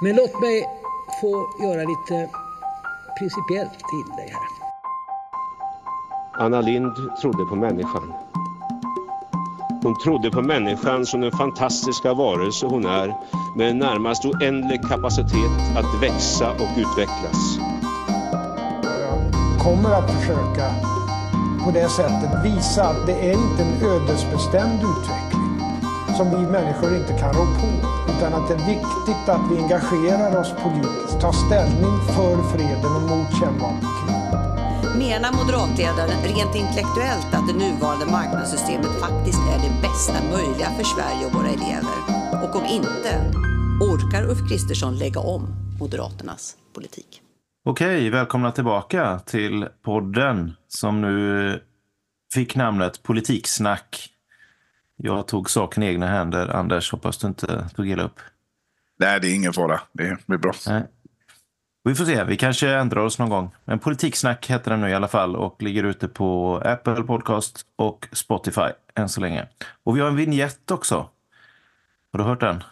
Men låt mig få göra lite principiellt inlägg här. Anna Lind trodde på människan. Hon trodde på människan som den fantastiska varelse hon är med en närmast oändlig kapacitet att växa och utvecklas. Jag kommer att försöka på det sättet visa att det är inte en ödesbestämd utveckling som vi människor inte kan rå på. Utan att det är viktigt att vi engagerar oss politiskt, tar ställning för freden och mot kärnvapenkrig. Menar moderatledaren rent intellektuellt att det nuvarande marknadssystemet faktiskt är det bästa möjliga för Sverige och våra elever? Och om inte, orkar Ulf Kristersson lägga om Moderaternas politik? Okej, välkomna tillbaka till podden som nu fick namnet Politiksnack. Jag tog saken i egna händer. Anders, hoppas du inte tog illa upp. Nej, det är ingen fara. Det blir bra. Nej. Vi får se, vi kanske ändrar oss någon gång. Men Politiksnack heter den nu i alla fall och ligger ute på Apple Podcast och Spotify än så länge. Och vi har en vignett också. Har du hört den?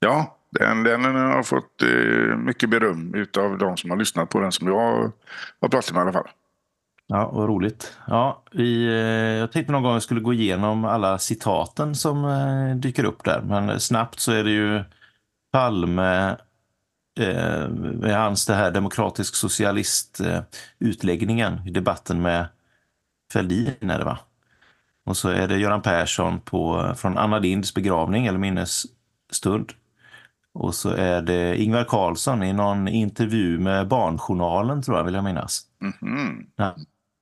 Ja, den, den har fått eh, mycket beröm av de som har lyssnat på den som jag har pratat med i alla fall. Ja, vad roligt. Ja, vi, eh, jag tänkte någon gång jag skulle gå igenom alla citaten som eh, dyker upp där. Men snabbt så är det ju Palme, eh, med hans det här demokratisk socialist eh, i debatten med Fälldin är det va? Och så är det Göran Persson på, från Anna Linds begravning eller minnesstund. Och så är det Ingvar Carlsson i någon intervju med Barnjournalen tror jag vill jag minnas. Mm -hmm. ja,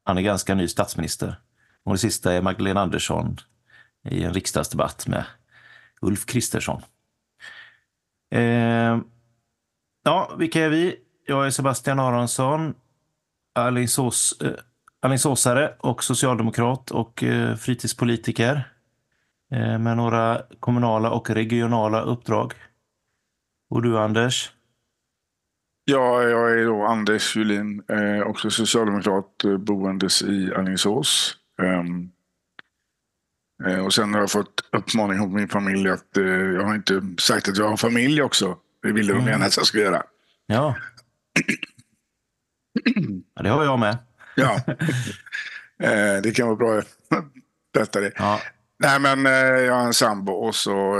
han är ganska ny statsminister. Och det sista är Magdalena Andersson i en riksdagsdebatt med Ulf Kristersson. Eh, Ja, vilka är vi? Jag är Sebastian Aronsson, Alingsås, eh, Alingsåsare och socialdemokrat och eh, fritidspolitiker eh, med några kommunala och regionala uppdrag. Och du, Anders? Ja, jag är då Anders Julin, eh, också socialdemokrat eh, boendes i Alingsås. Um, eh, och sen har jag fått uppmaning av min familj att eh, jag har inte sagt att jag har familj också. Det ville de gärna att jag skulle göra. Ja. ja det har jag med. ja. Eh, det kan vara bra att berätta det. Ja. Nej, men eh, jag har en sambo och så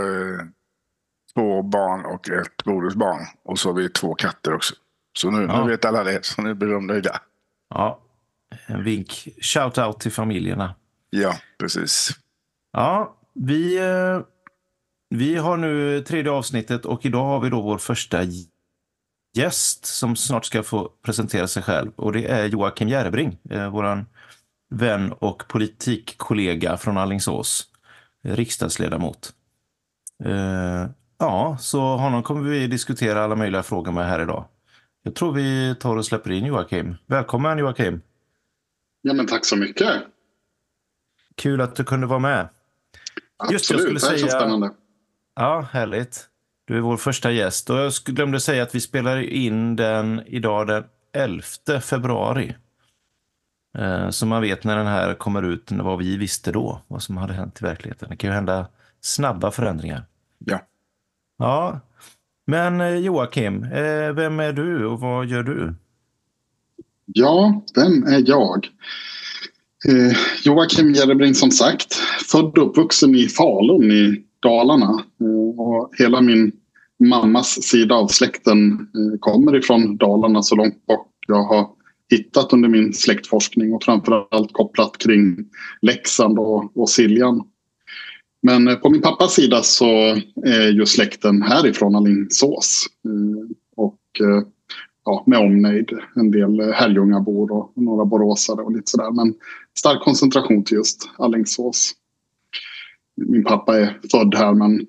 två barn och ett bonusbarn. Och så har vi två katter också. Så nu, Ja. nu vet alla det, så nu blir de nöjda. Ja, en vink. Shout-out till familjerna. Ja, precis. Ja, vi, eh, vi har nu tredje avsnittet och idag har vi då vår första gäst som snart ska få presentera sig själv. Och det är Joakim Järebring, eh, vår vän och politikkollega från Allingsås, eh, riksdagsledamot. Ja, så honom kommer vi diskutera alla möjliga frågor med här idag. Jag tror vi tar och släpper in Joakim. Välkommen Joakim! Ja, men tack så mycket. Kul att du kunde vara med. Just det, jag Absolut, skulle det här känns säga- spännande. Ja, härligt. Du är vår första gäst. Och jag glömde säga att vi spelar in den idag den 11 februari. Eh, Så man vet när den här kommer ut, vad vi visste då, vad som hade hänt i verkligheten. Det kan ju hända snabba förändringar. Ja. Ja, men eh, Joakim, eh, vem är du och vad gör du? Ja, vem är jag? Eh, Joakim Jerebring som sagt. Född och uppvuxen i Falun i Dalarna. Eh, och hela min mammas sida av släkten eh, kommer ifrån Dalarna så långt bort jag har hittat under min släktforskning och framförallt kopplat kring Leksand och, och Siljan. Men eh, på min pappas sida så eh, är ju släkten härifrån Alingsås. Eh, och ja, med omnejd. En del Herrljungabor och några boråsare och lite sådär. Men stark koncentration till just Alingsås. Min pappa är född här men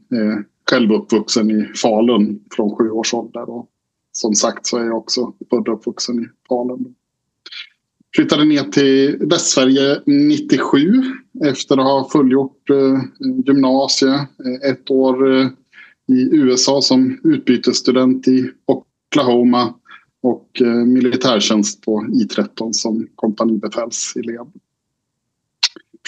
själv uppvuxen i Falun från sju års ålder. Och som sagt så är jag också född och uppvuxen i Falun. Flyttade ner till Västsverige 97 efter att ha fullgjort eh, gymnasie. Eh, ett år eh, i USA som utbytesstudent i Oklahoma och eh, militärtjänst på I13 som kompanibefälselev.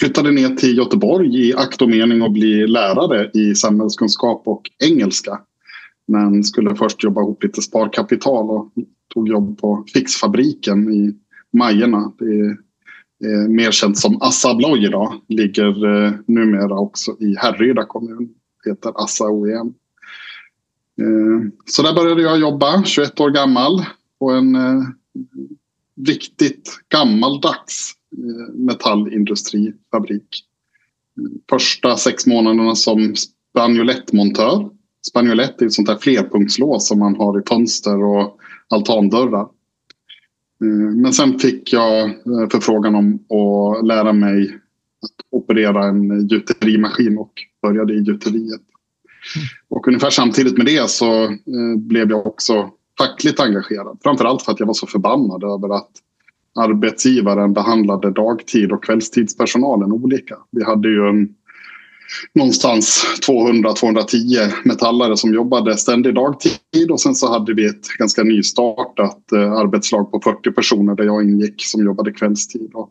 Flyttade ner till Göteborg i akt och mening att bli lärare i samhällskunskap och engelska. Men skulle först jobba ihop lite sparkapital och tog jobb på Fixfabriken i Majerna. Det är, eh, mer känt som Assa Abloy idag. Ligger eh, numera också i Härryda kommun. Heter Assa OEM. Eh, så där började jag jobba, 21 år gammal, på en eh, riktigt gammaldags eh, metallindustrifabrik. Första sex månaderna som spanjolettmontör. Spanjolett är ett sånt där flerpunktslås som man har i fönster och altandörrar. Eh, men sen fick jag eh, förfrågan om att lära mig att operera en gjuterimaskin och började i gjuteriet. Och ungefär samtidigt med det så eh, blev jag också fackligt engagerad. Framförallt för att jag var så förbannad över att arbetsgivaren behandlade dagtid och kvällstidspersonalen olika. Vi hade ju en, någonstans 200-210 metallare som jobbade ständig dagtid och sen så hade vi ett ganska nystartat eh, arbetslag på 40 personer där jag ingick som jobbade kvällstid. Och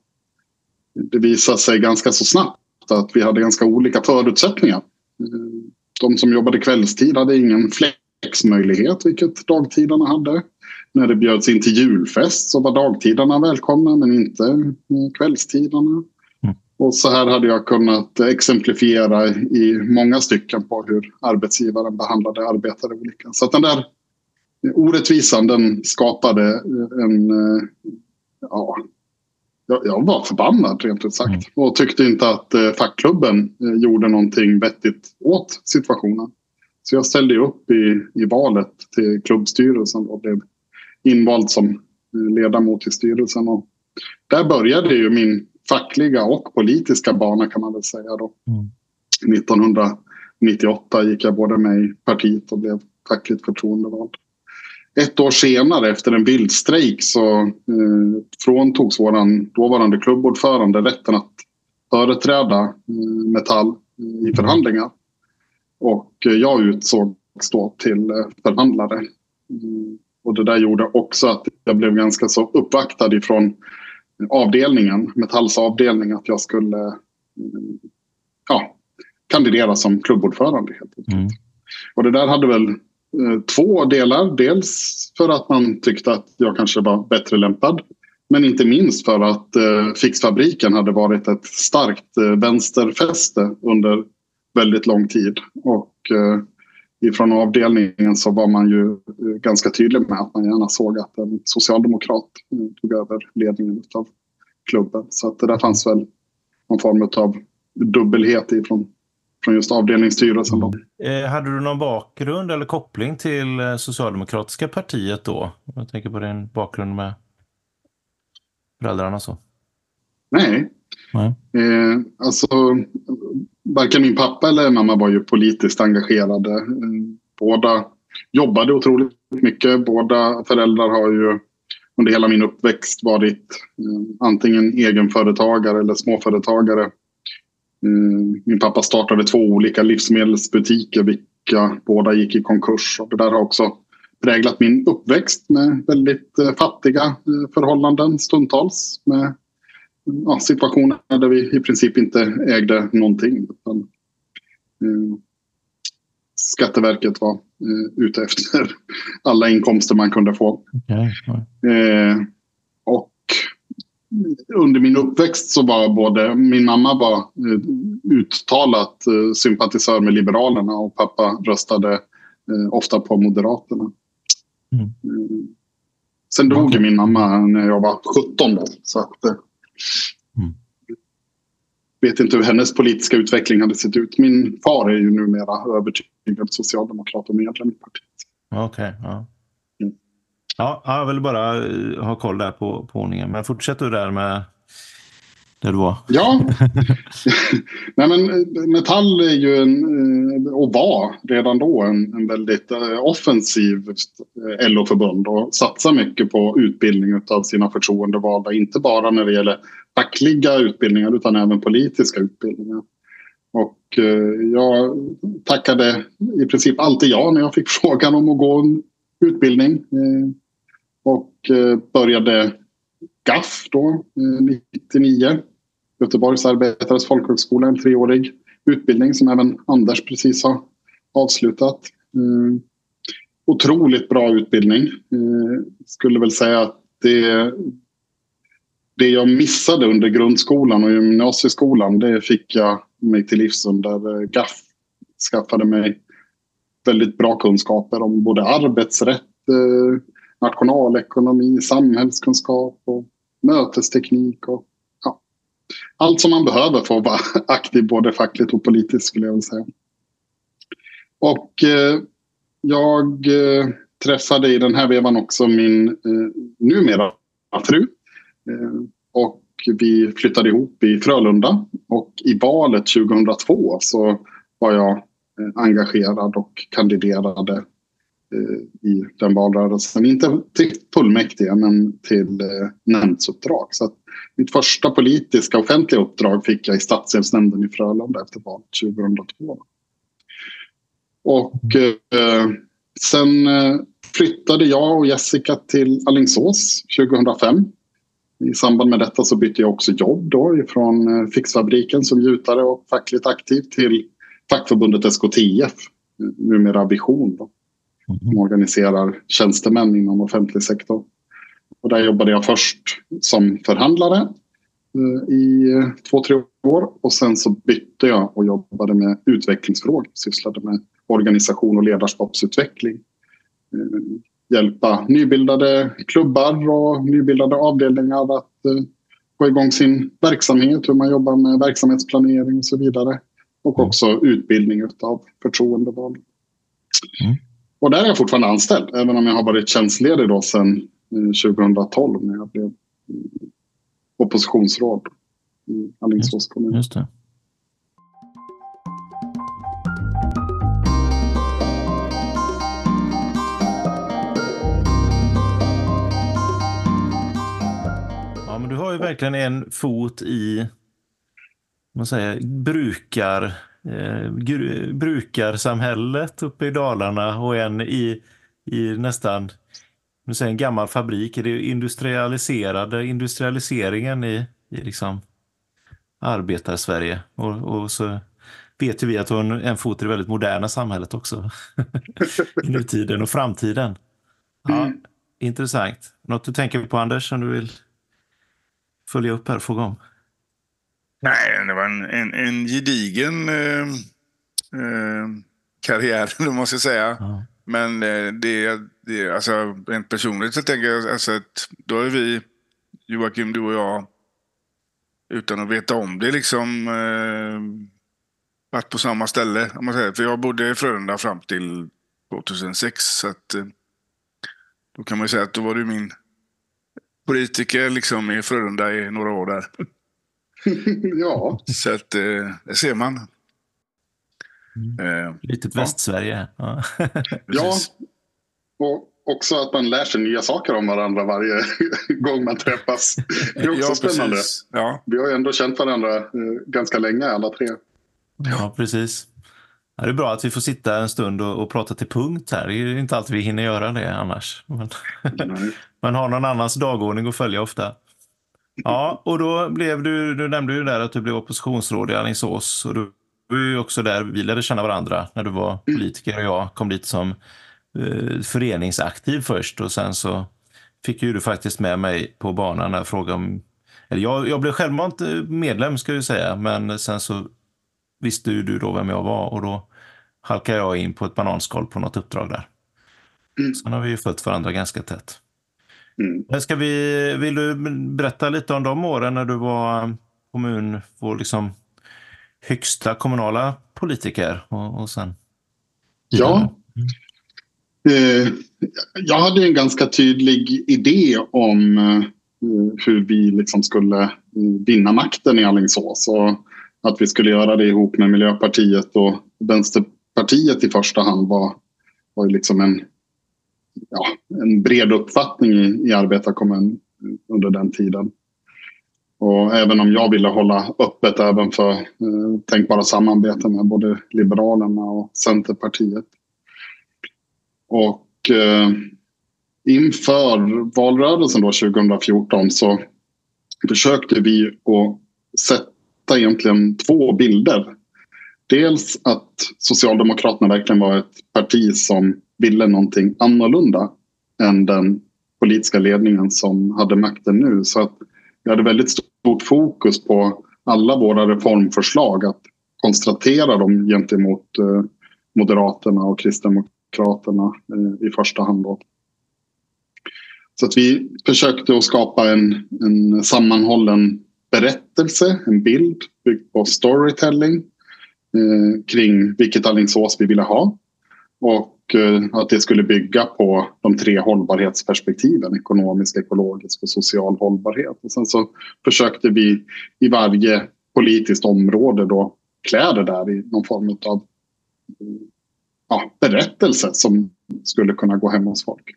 det visade sig ganska så snabbt att vi hade ganska olika förutsättningar. Eh, de som jobbade kvällstid hade ingen flexmöjlighet, vilket dagtidarna hade. När det bjöds in till julfest så var dagtidarna välkomna men inte eh, kvällstidarna. Och så här hade jag kunnat exemplifiera i många stycken på hur arbetsgivaren behandlade arbetare olika. Så att den där orättvisan den skapade en... Ja, jag var förbannad rent ut sagt mm. och tyckte inte att fackklubben gjorde någonting vettigt åt situationen. Så jag ställde upp i, i valet till klubbstyrelsen och blev invald som ledamot i styrelsen. Och där började ju min fackliga och politiska bana kan man väl säga. Då. Mm. 1998 gick jag både med i partiet och blev fackligt förtroendevald. Ett år senare efter en bildstrejk så eh, fråntogs vår dåvarande klubbordförande rätten att företräda eh, Metall eh, i förhandlingar. Och jag utsågs då till eh, förhandlare. Mm. Och det där gjorde också att jag blev ganska så uppvaktad ifrån avdelningen, Metalls avdelning, att jag skulle ja, kandidera som klubbordförande. Helt enkelt. Mm. Och det där hade väl eh, två delar. Dels för att man tyckte att jag kanske var bättre lämpad. Men inte minst för att eh, Fixfabriken hade varit ett starkt eh, vänsterfäste under väldigt lång tid. Och eh, ifrån avdelningen så var man ju eh, ganska tydlig med att man gärna såg att en socialdemokrat eh, tog över ledningen av klubben. Så att det där fanns väl någon form av dubbelhet ifrån från just avdelningsstyrelsen. Då. Eh, hade du någon bakgrund eller koppling till eh, Socialdemokratiska partiet då? Jag tänker på din bakgrund med föräldrarna så. Nej. Eh, alltså, varken min pappa eller mamma var ju politiskt engagerade. Eh, båda jobbade otroligt mycket. Båda föräldrar har ju under hela min uppväxt varit eh, antingen egenföretagare eller småföretagare. Eh, min pappa startade två olika livsmedelsbutiker vilka båda gick i konkurs. Och det där har också präglat min uppväxt med väldigt eh, fattiga eh, förhållanden stundtals. Med ja, situationer där vi i princip inte ägde någonting. Utan, eh, Skatteverket var eh, ute efter alla inkomster man kunde få. Okay. Eh, och under min uppväxt så var både min mamma var eh, uttalat eh, sympatisör med Liberalerna och pappa röstade eh, ofta på Moderaterna. Mm. Sen dog okay. min mamma när jag var 17 då, så att Mm. Vet inte hur hennes politiska utveckling hade sett ut. Min far är ju numera övertygad socialdemokrat och medlem i partiet. Okej. Okay, ja. Mm. ja, jag vill bara eh, ha koll där på, på ordningen. Men fortsätt du där med där du var. Ja, Nej, men eh, Metall är ju en, eh, och var redan då en, en väldigt eh, offensiv LO-förbund och satsar mycket på utbildning av sina förtroendevalda. Inte bara när det gäller fackliga utbildningar utan även politiska utbildningar. Och jag tackade i princip alltid ja när jag fick frågan om att gå en utbildning. Och började GAF då, 99. Göteborgs arbetares folkhögskola, en treårig utbildning som även Anders precis har avslutat. Mm. otroligt bra utbildning. Eh, skulle väl säga att det, det jag missade under grundskolan och gymnasieskolan det fick jag mig till livs under GAF. Skaffade mig väldigt bra kunskaper om både arbetsrätt, eh, nationalekonomi, samhällskunskap och mötesteknik. Och, allt som man behöver för att vara aktiv både fackligt och politiskt skulle jag vilja säga. Och eh, jag eh, träffade i den här vevan också min eh, numera fru. Eh, och vi flyttade ihop i Frölunda. Och i valet 2002 så var jag eh, engagerad och kandiderade Eh, i den valrörelsen. Inte till fullmäktige men till eh, nämndsuppdrag. Så att mitt första politiska offentliga uppdrag fick jag i stadsdelsnämnden i Frölunda efter valet 2002. Och eh, sen eh, flyttade jag och Jessica till Allingsås 2005. I samband med detta så bytte jag också jobb då ifrån eh, Fixfabriken som gjutare och fackligt aktiv till fackförbundet SKTF, eh, numera Vision. Då, som organiserar tjänstemän inom offentlig sektor. Och där jobbade jag först som förhandlare eh, i två, tre år och sen så bytte jag och jobbade med utvecklingsfrågor. Sysslade med organisation och ledarskapsutveckling. Eh, hjälpa nybildade klubbar och nybildade avdelningar att eh, få igång sin verksamhet, hur man jobbar med verksamhetsplanering och så vidare. Och också utbildning av förtroendevalda. Mm. Och där är jag fortfarande anställd, även om jag har varit tjänstledig då sedan 2012 när jag blev oppositionsråd i Alingsås kommun. Just det. men du har ju verkligen en fot i man säger, brukar, eh, brukarsamhället uppe i Dalarna och en i, i nästan nu säger en gammal fabrik. Är det industrialiserade industrialiseringen i, i liksom arbetar-Sverige? Och, och så vet ju vi att du har en fot i det väldigt moderna samhället också. I nutiden och framtiden. Ja, mm. Intressant. Något du tänker på Anders som du vill följa upp här och fråga om? Nej, det var en, en, en gedigen eh, eh, karriär, måste jag säga. Ja. Men eh, det, det, alltså, rent personligt så tänker jag alltså att då är vi, Joakim, du och jag, utan att veta om det, liksom eh, varit på samma ställe. Om man säger. För jag bodde i Frölunda fram till 2006. Så att, eh, då kan man säga att då var du min politiker liksom i Frölunda i några år där. ja. Så att eh, det ser man. Mm. Eh, Litet ja. Västsverige. Ja. ja, och också att man lär sig nya saker om varandra varje gång man träffas. Det är också ja, spännande. Ja. Vi har ju ändå känt varandra eh, ganska länge alla tre. Ja, precis. Ja, det är bra att vi får sitta en stund och, och prata till punkt här. Det är inte alltid vi hinner göra det annars. Men, man har någon annans dagordning att följa ofta. Ja, och då blev du, du nämnde ju där att du blev oppositionsråd i Alingsås. Och du var ju också där vi lärde känna varandra när du var politiker och jag kom dit som eh, föreningsaktiv först och sen så fick ju du faktiskt med mig på banan när jag frågade om... Eller jag, jag blev självmant eh, medlem ska jag säga, men sen så visste ju du då vem jag var och då halkade jag in på ett bananskal på något uppdrag där. Mm. Sen har vi ju följt varandra ganska tätt. Mm. Ska vi, vill du berätta lite om de åren när du var kommun, vår liksom högsta kommunala politiker och, och sen? Ja. Mm. Eh, jag hade en ganska tydlig idé om eh, hur vi liksom skulle eh, vinna makten i Alingsås. Och att vi skulle göra det ihop med Miljöpartiet och Vänsterpartiet i första hand var, var liksom en, ja, en bred uppfattning i, i arbetarkommunen under den tiden. Och även om jag ville hålla öppet även för eh, tänkbara samarbeten med både Liberalerna och Centerpartiet. Och eh, inför valrörelsen då 2014 så försökte vi att sätta egentligen två bilder. Dels att Socialdemokraterna verkligen var ett parti som ville någonting annorlunda än den politiska ledningen som hade makten nu. Så att vi hade väldigt stort fokus på alla våra reformförslag att konstatera dem gentemot eh, Moderaterna och Kristdemokraterna eh, i första hand. Då. Så att vi försökte att skapa en, en sammanhållen berättelse, en bild byggd på storytelling eh, kring vilket Alingsås vi ville ha. Och eh, att det skulle bygga på de tre hållbarhetsperspektiven, ekonomisk, ekologisk och social hållbarhet. Och sen så försökte vi i varje politiskt område då klä det där i någon form av ja, berättelse som skulle kunna gå hem hos folk.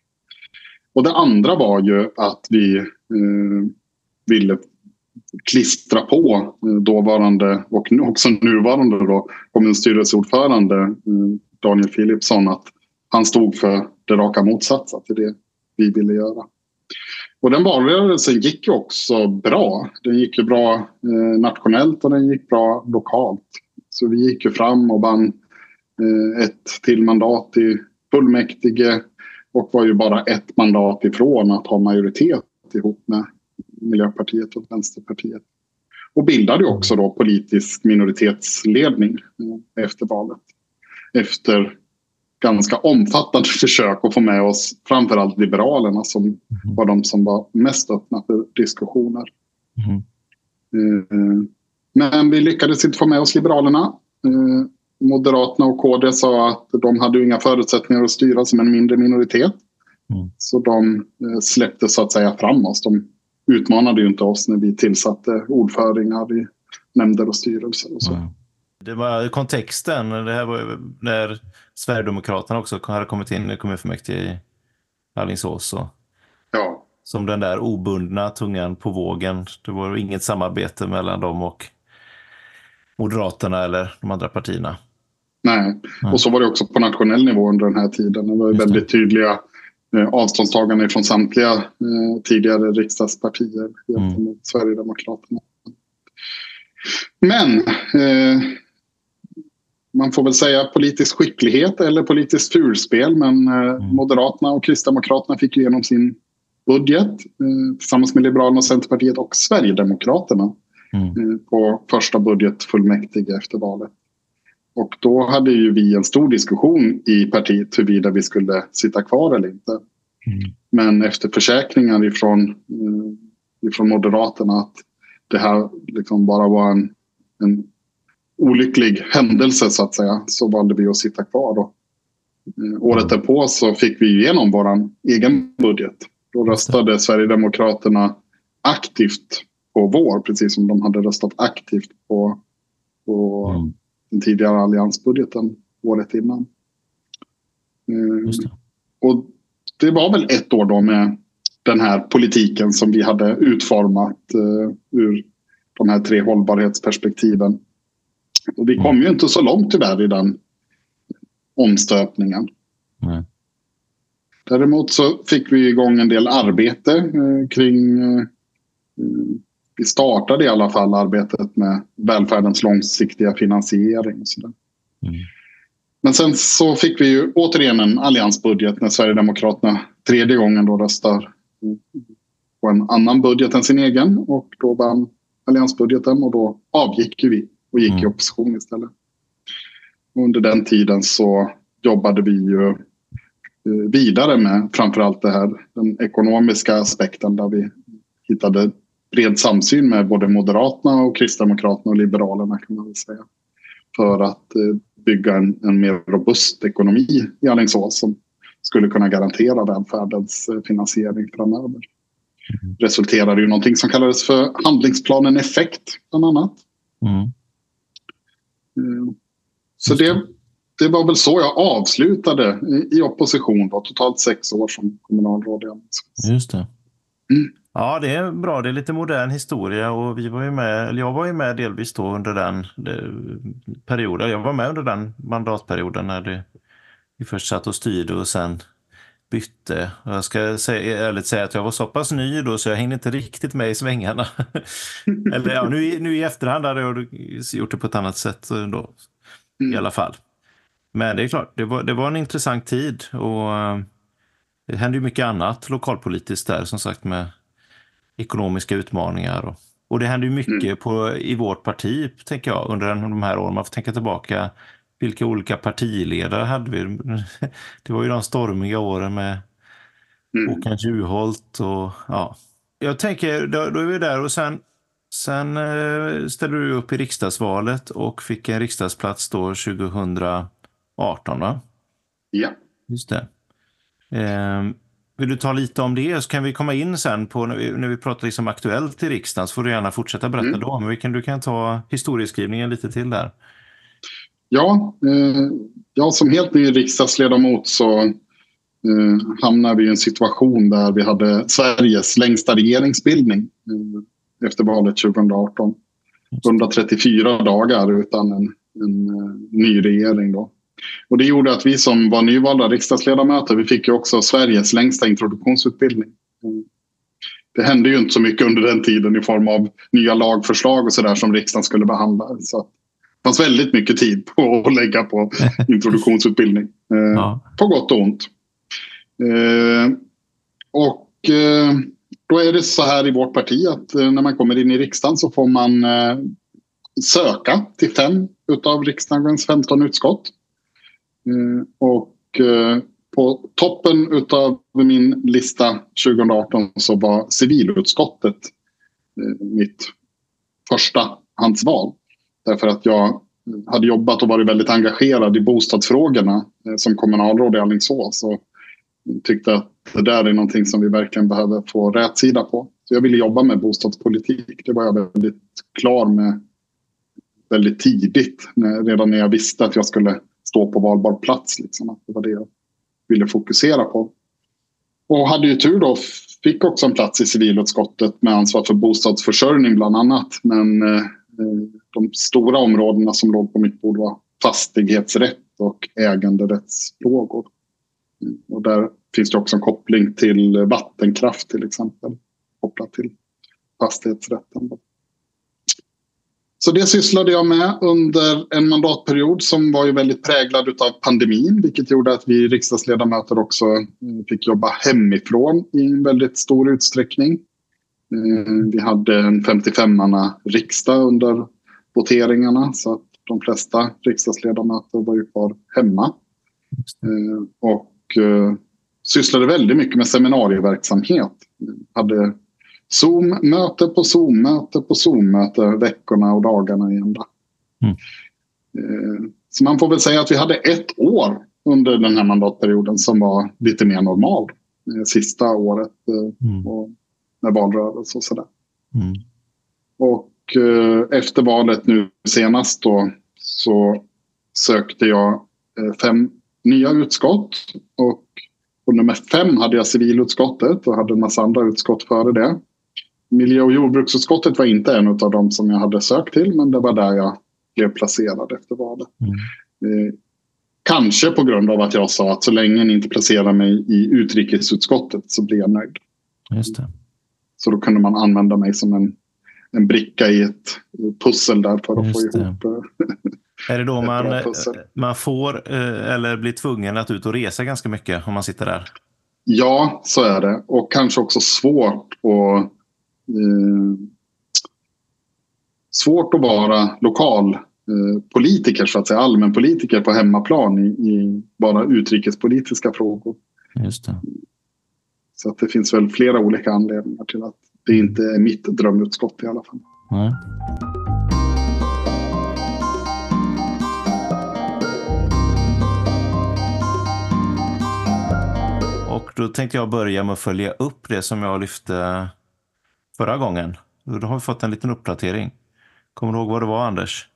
Och det andra var ju att vi eh, ville klistra på eh, dåvarande och också nuvarande då, kommunstyrelseordförande eh, Daniel Philipsson att han stod för det raka motsatsen till det vi ville göra. Och den valrörelsen gick ju också bra. Den gick ju bra eh, nationellt och den gick bra lokalt. Så vi gick ju fram och vann eh, ett till mandat i fullmäktige och var ju bara ett mandat ifrån att ha majoritet ihop med Miljöpartiet och Vänsterpartiet. Och bildade också då politisk minoritetsledning eh, efter valet. Efter ganska omfattande försök att få med oss framförallt Liberalerna som mm. var de som var mest öppna för diskussioner. Mm. Men vi lyckades inte få med oss Liberalerna. Moderaterna och KD sa att de hade inga förutsättningar att styra som en mindre minoritet. Mm. Så de släppte så att säga fram oss. De utmanade ju inte oss när vi tillsatte ordföringar i nämnder och styrelser. Och så. Mm. Det var kontexten. Det här var när Sverigedemokraterna också hade kommit in i kommunfullmäktige i Alingsås. Och ja. Som den där obundna tungan på vågen. Det var inget samarbete mellan dem och Moderaterna eller de andra partierna. Nej, och så var det också på nationell nivå under den här tiden. Det var väldigt tydliga eh, avståndstaganden från samtliga eh, tidigare riksdagspartier gentemot mm. Sverigedemokraterna. Men eh, man får väl säga politisk skicklighet eller politiskt fulspel. Men eh, mm. Moderaterna och Kristdemokraterna fick igenom sin budget eh, tillsammans med Liberalerna, och Centerpartiet och Sverigedemokraterna mm. eh, på första budgetfullmäktige efter valet. Och då hade ju vi en stor diskussion i partiet huruvida vi skulle sitta kvar eller inte. Mm. Men efter försäkringar ifrån, ifrån Moderaterna att det här liksom bara var en, en olycklig händelse så att säga så valde vi att sitta kvar. Då. Eh, året mm. därpå så fick vi igenom vår egen budget. Då röstade Sverigedemokraterna aktivt på vår, precis som de hade röstat aktivt på, på mm. den tidigare alliansbudgeten året innan. Eh. Och det var väl ett år då med den här politiken som vi hade utformat uh, ur de här tre hållbarhetsperspektiven. Och vi kom ju inte så långt tyvärr i den omstöpningen. Nej. Däremot så fick vi igång en del arbete eh, kring... Eh, vi startade i alla fall arbetet med välfärdens långsiktiga finansiering. Och så mm. Men sen så fick vi ju återigen en alliansbudget när Sverigedemokraterna tredje gången då röstar på en annan budget än sin egen. Och då vann alliansbudgeten och då avgick ju vi och gick mm. i opposition istället. Under den tiden så jobbade vi ju eh, vidare med framförallt det här, den ekonomiska aspekten där vi hittade bred samsyn med både Moderaterna och Kristdemokraterna och Liberalerna kan man väl säga. För att eh, bygga en, en mer robust ekonomi i Alingsås som skulle kunna garantera välfärdens eh, finansiering framöver. Mm. Resulterade i någonting som kallades för handlingsplanen Effekt bland annat. Mm. Eh, så det, det var väl så jag avslutade i opposition. Då, totalt sex år som kommunalråd. Just det. Mm. Ja, det är bra. Det är lite modern historia och vi var ju med, jag var ju med delvis då under den perioden. Jag var med under den mandatperioden när det, vi först satt och styrde och sen bytte. Jag ska säga, ärligt säga att jag var så pass ny då så jag hängde inte riktigt med i svängarna. Eller ja, nu, nu i efterhand hade jag gjort det på ett annat sätt då, mm. i alla fall. Men det är klart, det var, det var en intressant tid och eh, det hände ju mycket annat lokalpolitiskt där, som sagt med ekonomiska utmaningar. Och, och det hände ju mycket mm. på, i vårt parti, tänker jag, under de här åren. Man får tänka tillbaka, vilka olika partiledare hade vi? Det var ju de stormiga åren med mm. Håkan Juholt och ja. Jag tänker, då, då är vi där och sen Sen eh, ställde du upp i riksdagsvalet och fick en riksdagsplats då 2018, va? Ja. Just det. Eh, vill du ta lite om det så kan vi komma in sen på när vi, när vi pratar liksom aktuellt i riksdagen så får du gärna fortsätta berätta mm. då. Men vi kan, du kan ta historieskrivningen lite till där. Ja, eh, jag som helt ny riksdagsledamot så eh, hamnade vi i en situation där vi hade Sveriges längsta regeringsbildning. Eh, efter valet 2018. 134 dagar utan en, en eh, ny regering. Då. Och det gjorde att vi som var nyvalda riksdagsledamöter vi fick ju också Sveriges längsta introduktionsutbildning. Eh, det hände ju inte så mycket under den tiden i form av nya lagförslag och sådär som riksdagen skulle behandla. Så fanns väldigt mycket tid på att lägga på introduktionsutbildning. Eh, ja. På gott och ont. Eh, och eh, då är det så här i vårt parti att eh, när man kommer in i riksdagen så får man eh, söka till fem utav riksdagens 15 utskott. Eh, och på toppen utav min lista 2018 så var civilutskottet mitt första handsval. Därför att jag hade jobbat och varit väldigt engagerad i bostadsfrågorna eh, som kommunalråd i Alingsås. Och tyckte att det där är någonting som vi verkligen behöver få rätsida på. Så jag ville jobba med bostadspolitik. Det var jag väldigt klar med väldigt tidigt. När, redan när jag visste att jag skulle stå på valbar plats. Liksom, att det var det jag ville fokusera på. Och hade ju tur då. Fick också en plats i civilutskottet med ansvar för bostadsförsörjning bland annat. Men eh, Eh, de stora områdena som låg på mitt bord var fastighetsrätt och äganderättsfrågor. Mm, och där finns det också en koppling till vattenkraft till exempel. Kopplat till fastighetsrätten. Så det sysslade jag med under en mandatperiod som var ju väldigt präglad av pandemin. Vilket gjorde att vi riksdagsledamöter också eh, fick jobba hemifrån i en väldigt stor utsträckning. Eh, vi hade en 55-manna riksdag under voteringarna så att de flesta riksdagsledamöter var ju kvar hemma. Eh, och eh, sysslade väldigt mycket med seminarieverksamhet. Hade Zoom-möte på Zoom-möte på Zoom-möte veckorna och dagarna i ända. Mm. Eh, så man får väl säga att vi hade ett år under den här mandatperioden som var lite mer normal. Sista året mm. Med valrörelse och sådär. Mm. Och eh, efter valet nu senast då så sökte jag eh, fem nya utskott. Och på nummer fem hade jag civilutskottet och hade en massa andra utskott före det. Miljö och jordbruksutskottet var inte en av dem som jag hade sökt till men det var där jag blev placerad efter valet. Mm. Eh, kanske på grund av att jag sa att så länge ni inte placerar mig i utrikesutskottet så blir jag nöjd. Just det. Så då kunde man använda mig som en, en bricka i ett pussel där för att Just få ihop eh, Är det då man, man får eh, eller blir tvungen att ut och resa ganska mycket om man sitter där? Ja, så är det. Och kanske också svårt att eh, svårt att vara lokal eh, politiker, så att säga, allmänpolitiker på hemmaplan i, i, bara utrikespolitiska frågor. Just det. Så att det finns väl flera olika anledningar till att det inte är mitt drömutskott i alla fall. Nej. då tänkte jag börja med att följa upp det som jag lyfte förra gången. Då har vi fått en liten uppdatering. Kommer du ihåg vad det var, Anders?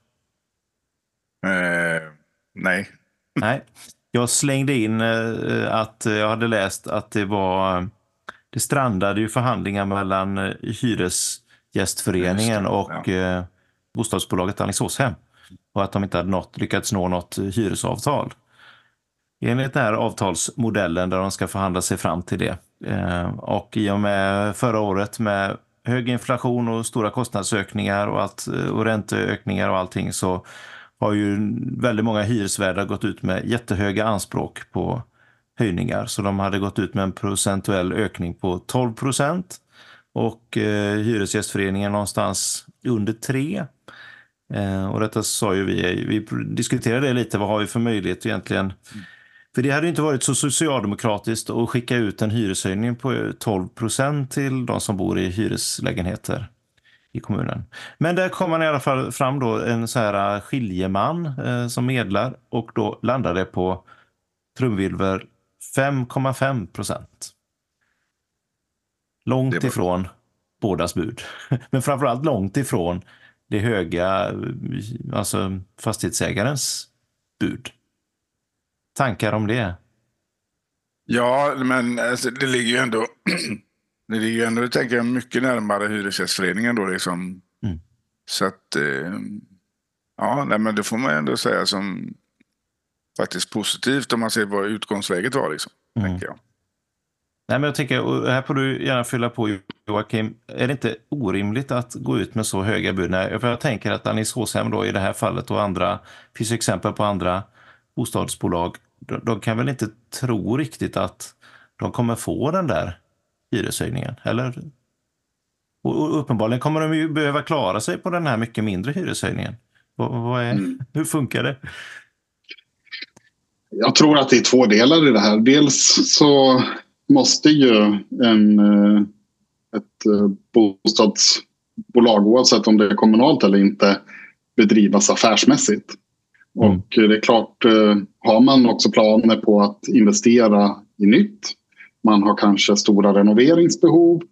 Eh, nej. nej. Jag slängde in eh, att jag hade läst att det var... Det strandade ju förhandlingar mellan eh, Hyresgästföreningen och ja. eh, bostadsbolaget Alingsåshem. Och att de inte hade nått, lyckats nå något hyresavtal enligt den här avtalsmodellen där de ska förhandla sig fram till det. Eh, och i och med förra året med hög inflation och stora kostnadsökningar och, allt, och ränteökningar och allting så har ju väldigt många hyresvärdar gått ut med jättehöga anspråk på höjningar. Så de hade gått ut med en procentuell ökning på 12 procent och eh, Hyresgästföreningen någonstans under 3. Eh, och detta sa ju vi, vi diskuterade det lite, vad har vi för möjlighet egentligen? Mm. För det hade inte varit så socialdemokratiskt att skicka ut en hyreshöjning på 12 procent till de som bor i hyreslägenheter i kommunen. Men där kom man i alla fall fram då en så här skiljeman eh, som medlar och då landade på trumvirvel 5,5 procent. Långt var... ifrån bådas bud. Men framförallt långt ifrån det höga, alltså fastighetsägarens bud. Tankar om det? Ja, men alltså, det ligger ju ändå, det ligger ju ändå, tänker jag, mycket närmare Hyresgästföreningen då liksom. Mm. Så att, eh, ja, nej, men det får man ändå säga som faktiskt positivt om man ser vad utgångsläget var liksom, mm. tänker jag. Nej, men jag tänker, här får du gärna fylla på Joakim. Är det inte orimligt att gå ut med så höga bud? Nej, för jag tänker att Alingsåshem då i det här fallet och andra, finns exempel på andra bostadsbolag, de, de, kan väl inte tro riktigt att de kommer få den där hyreshöjningen, eller? Och, uppenbarligen kommer de ju behöva klara sig på den här mycket mindre hyreshöjningen. Vad, vad är, mm. Hur funkar det? Jag tror att det är två delar i det här. Dels så måste ju en, eh, ett eh, bostadsbolag, oavsett om det är kommunalt eller inte, bedrivas affärsmässigt. Mm. Och det är klart, eh, har man också planer på att investera i nytt, man har kanske stora renoveringsbehov,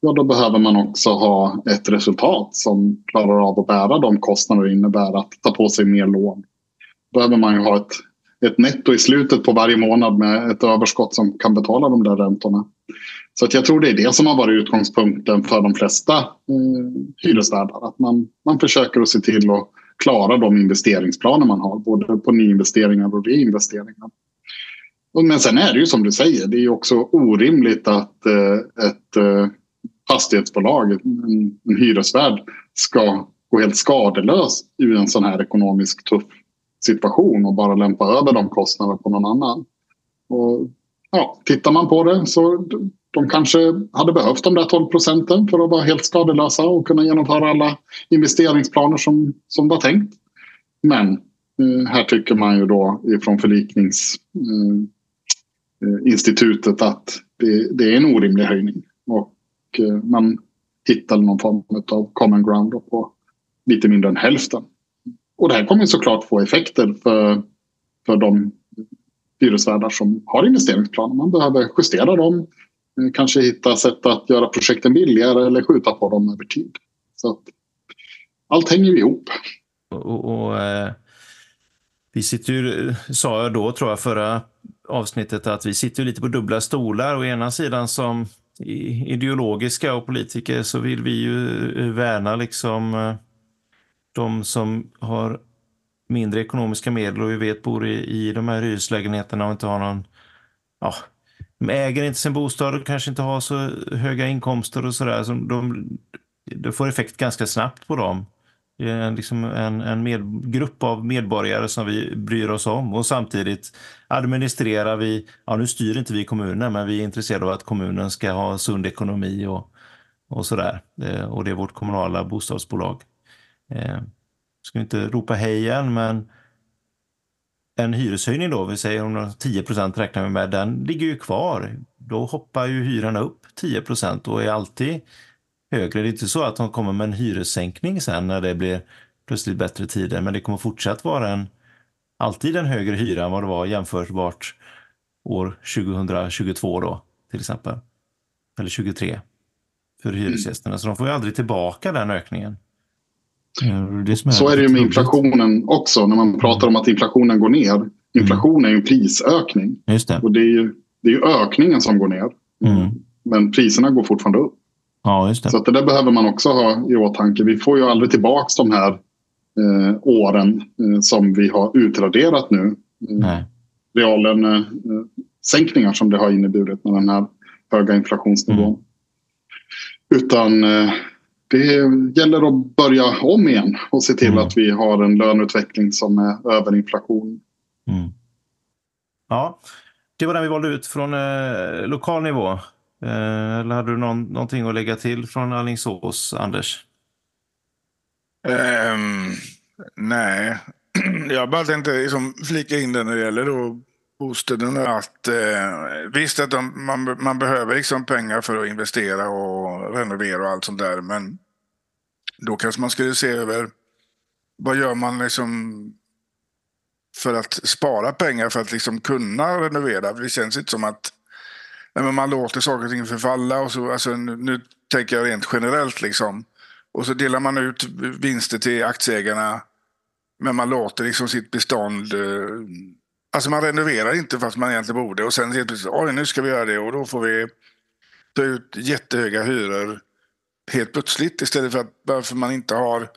ja då behöver man också ha ett resultat som klarar av att bära de kostnader det innebär att ta på sig mer lån. Då behöver man ju ha ett ett netto i slutet på varje månad med ett överskott som kan betala de där räntorna. Så att jag tror det är det som har varit utgångspunkten för de flesta eh, hyresvärdar. Att man, man försöker att se till att klara de investeringsplaner man har, både på nyinvesteringar och reinvesteringar. Men sen är det ju som du säger, det är också orimligt att eh, ett eh, fastighetsbolag, en, en hyresvärd, ska gå helt skadelös ur en sån här ekonomisk tuff situation och bara lämpa över de kostnaderna på någon annan. Och, ja, tittar man på det så de kanske hade behövt de där 12 procenten för att vara helt skadelösa och kunna genomföra alla investeringsplaner som, som var tänkt. Men eh, här tycker man ju då ifrån förliknings... eh, Eh, institutet att det, det, är en orimlig höjning. Och eh, man hittar någon form av common ground på lite mindre än hälften. Och det här kommer såklart få effekter för, för de hyresvärdar som har investeringsplaner. Man behöver justera dem, eh, kanske hitta sätt att göra projekten billigare eller skjuta på dem över tid. Så att allt hänger ihop. Och, och eh, vi sitter ju, sa jag då tror jag förra avsnittet, att vi sitter lite på dubbla stolar. Å ena sidan som ideologiska och politiker så vill vi ju eh, värna liksom eh, de som har mindre ekonomiska medel och vi vet bor i, i de här hyreslägenheterna och inte har någon, ja, de äger inte sin bostad och kanske inte har så höga inkomster och sådär. Så de, det får effekt ganska snabbt på dem. Det är liksom en, en med, grupp av medborgare som vi bryr oss om och samtidigt administrerar vi, ja nu styr inte vi kommunen men vi är intresserade av att kommunen ska ha sund ekonomi och, och sådär. Eh, och det är vårt kommunala bostadsbolag. Eh, ska inte ropa hej igen, men en hyreshöjning då, vi säger om 10 räknar vi med, den ligger ju kvar. Då hoppar ju hyran upp 10% och är alltid högre. Det är inte så att de kommer med en hyressänkning sen när det blir plötsligt bättre tider, men det kommer fortsatt vara en, alltid en högre hyra än vad det var jämförbart år 2022 då, till exempel. Eller 23 för hyresgästerna. Så de får ju aldrig tillbaka den ökningen. Är så är det ju med inflationen också. När man pratar om att inflationen går ner. Inflation mm. är ju en prisökning. Just det. Och det är ju, det är ökningen som går ner. Mm. Men priserna går fortfarande upp. Ja, just det. Så att det där behöver man också ha i åtanke. Vi får ju aldrig tillbaka de här eh, åren eh, som vi har utraderat nu. Eh, Reallönesänkningar som det har inneburit med den här höga inflationsnivån. Mm. Utan eh, det gäller att börja om igen och se till Mm. att vi har en löneutveckling som är över inflation. Mm. Ja, det var den vi valde ut från eh, lokal nivå. Eh, eller hade du någon, någonting att lägga till från Alingsås, Anders? Um, nej, jag bara tänkte liksom flika in det när det gäller då bostäderna. Att, eh, visst att de, man, man behöver liksom pengar för att investera och renovera och allt sånt där. Men då kanske man skulle se över vad gör man liksom för att spara pengar för att liksom kunna renovera. Det känns inte som att men man låter saker och ting förfalla. Och så, alltså, nu, nu tänker jag rent generellt. liksom. Och så delar man ut vinster till aktieägarna. Men man låter liksom sitt bestånd... Eh, alltså man renoverar inte fast man egentligen borde. Och sen helt plötsligt, oj nu ska vi göra det. Och då får vi ta ut jättehöga hyror helt plötsligt. Istället för att varför man inte har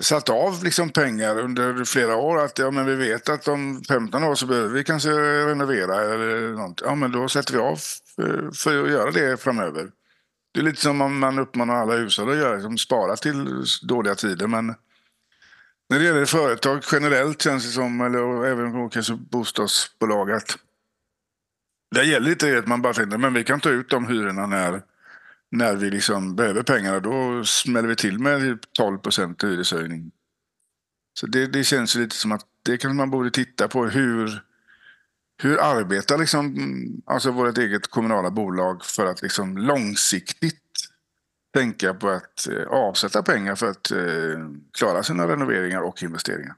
satt av liksom pengar under flera år. Att ja, men vi vet att om 15 år så behöver vi kanske renovera eller något. Ja, men då sätter vi av för, för att göra det framöver. Det är lite som om man uppmanar alla hushåll att göra, liksom spara till dåliga tider. Men när det gäller företag generellt känns det som, eller även kanske bostadsbolag, att det gäller inte det att man bara tänker men vi kan ta ut de hyrorna när, när vi liksom behöver pengarna. Då smäller vi till med typ 12 procent hyreshöjning. Så det, det känns lite som att det kanske man borde titta på. Hur, hur arbetar liksom, alltså vårt eget kommunala bolag för att liksom långsiktigt tänka på att eh, avsätta pengar för att eh, klara sina renoveringar och investeringar?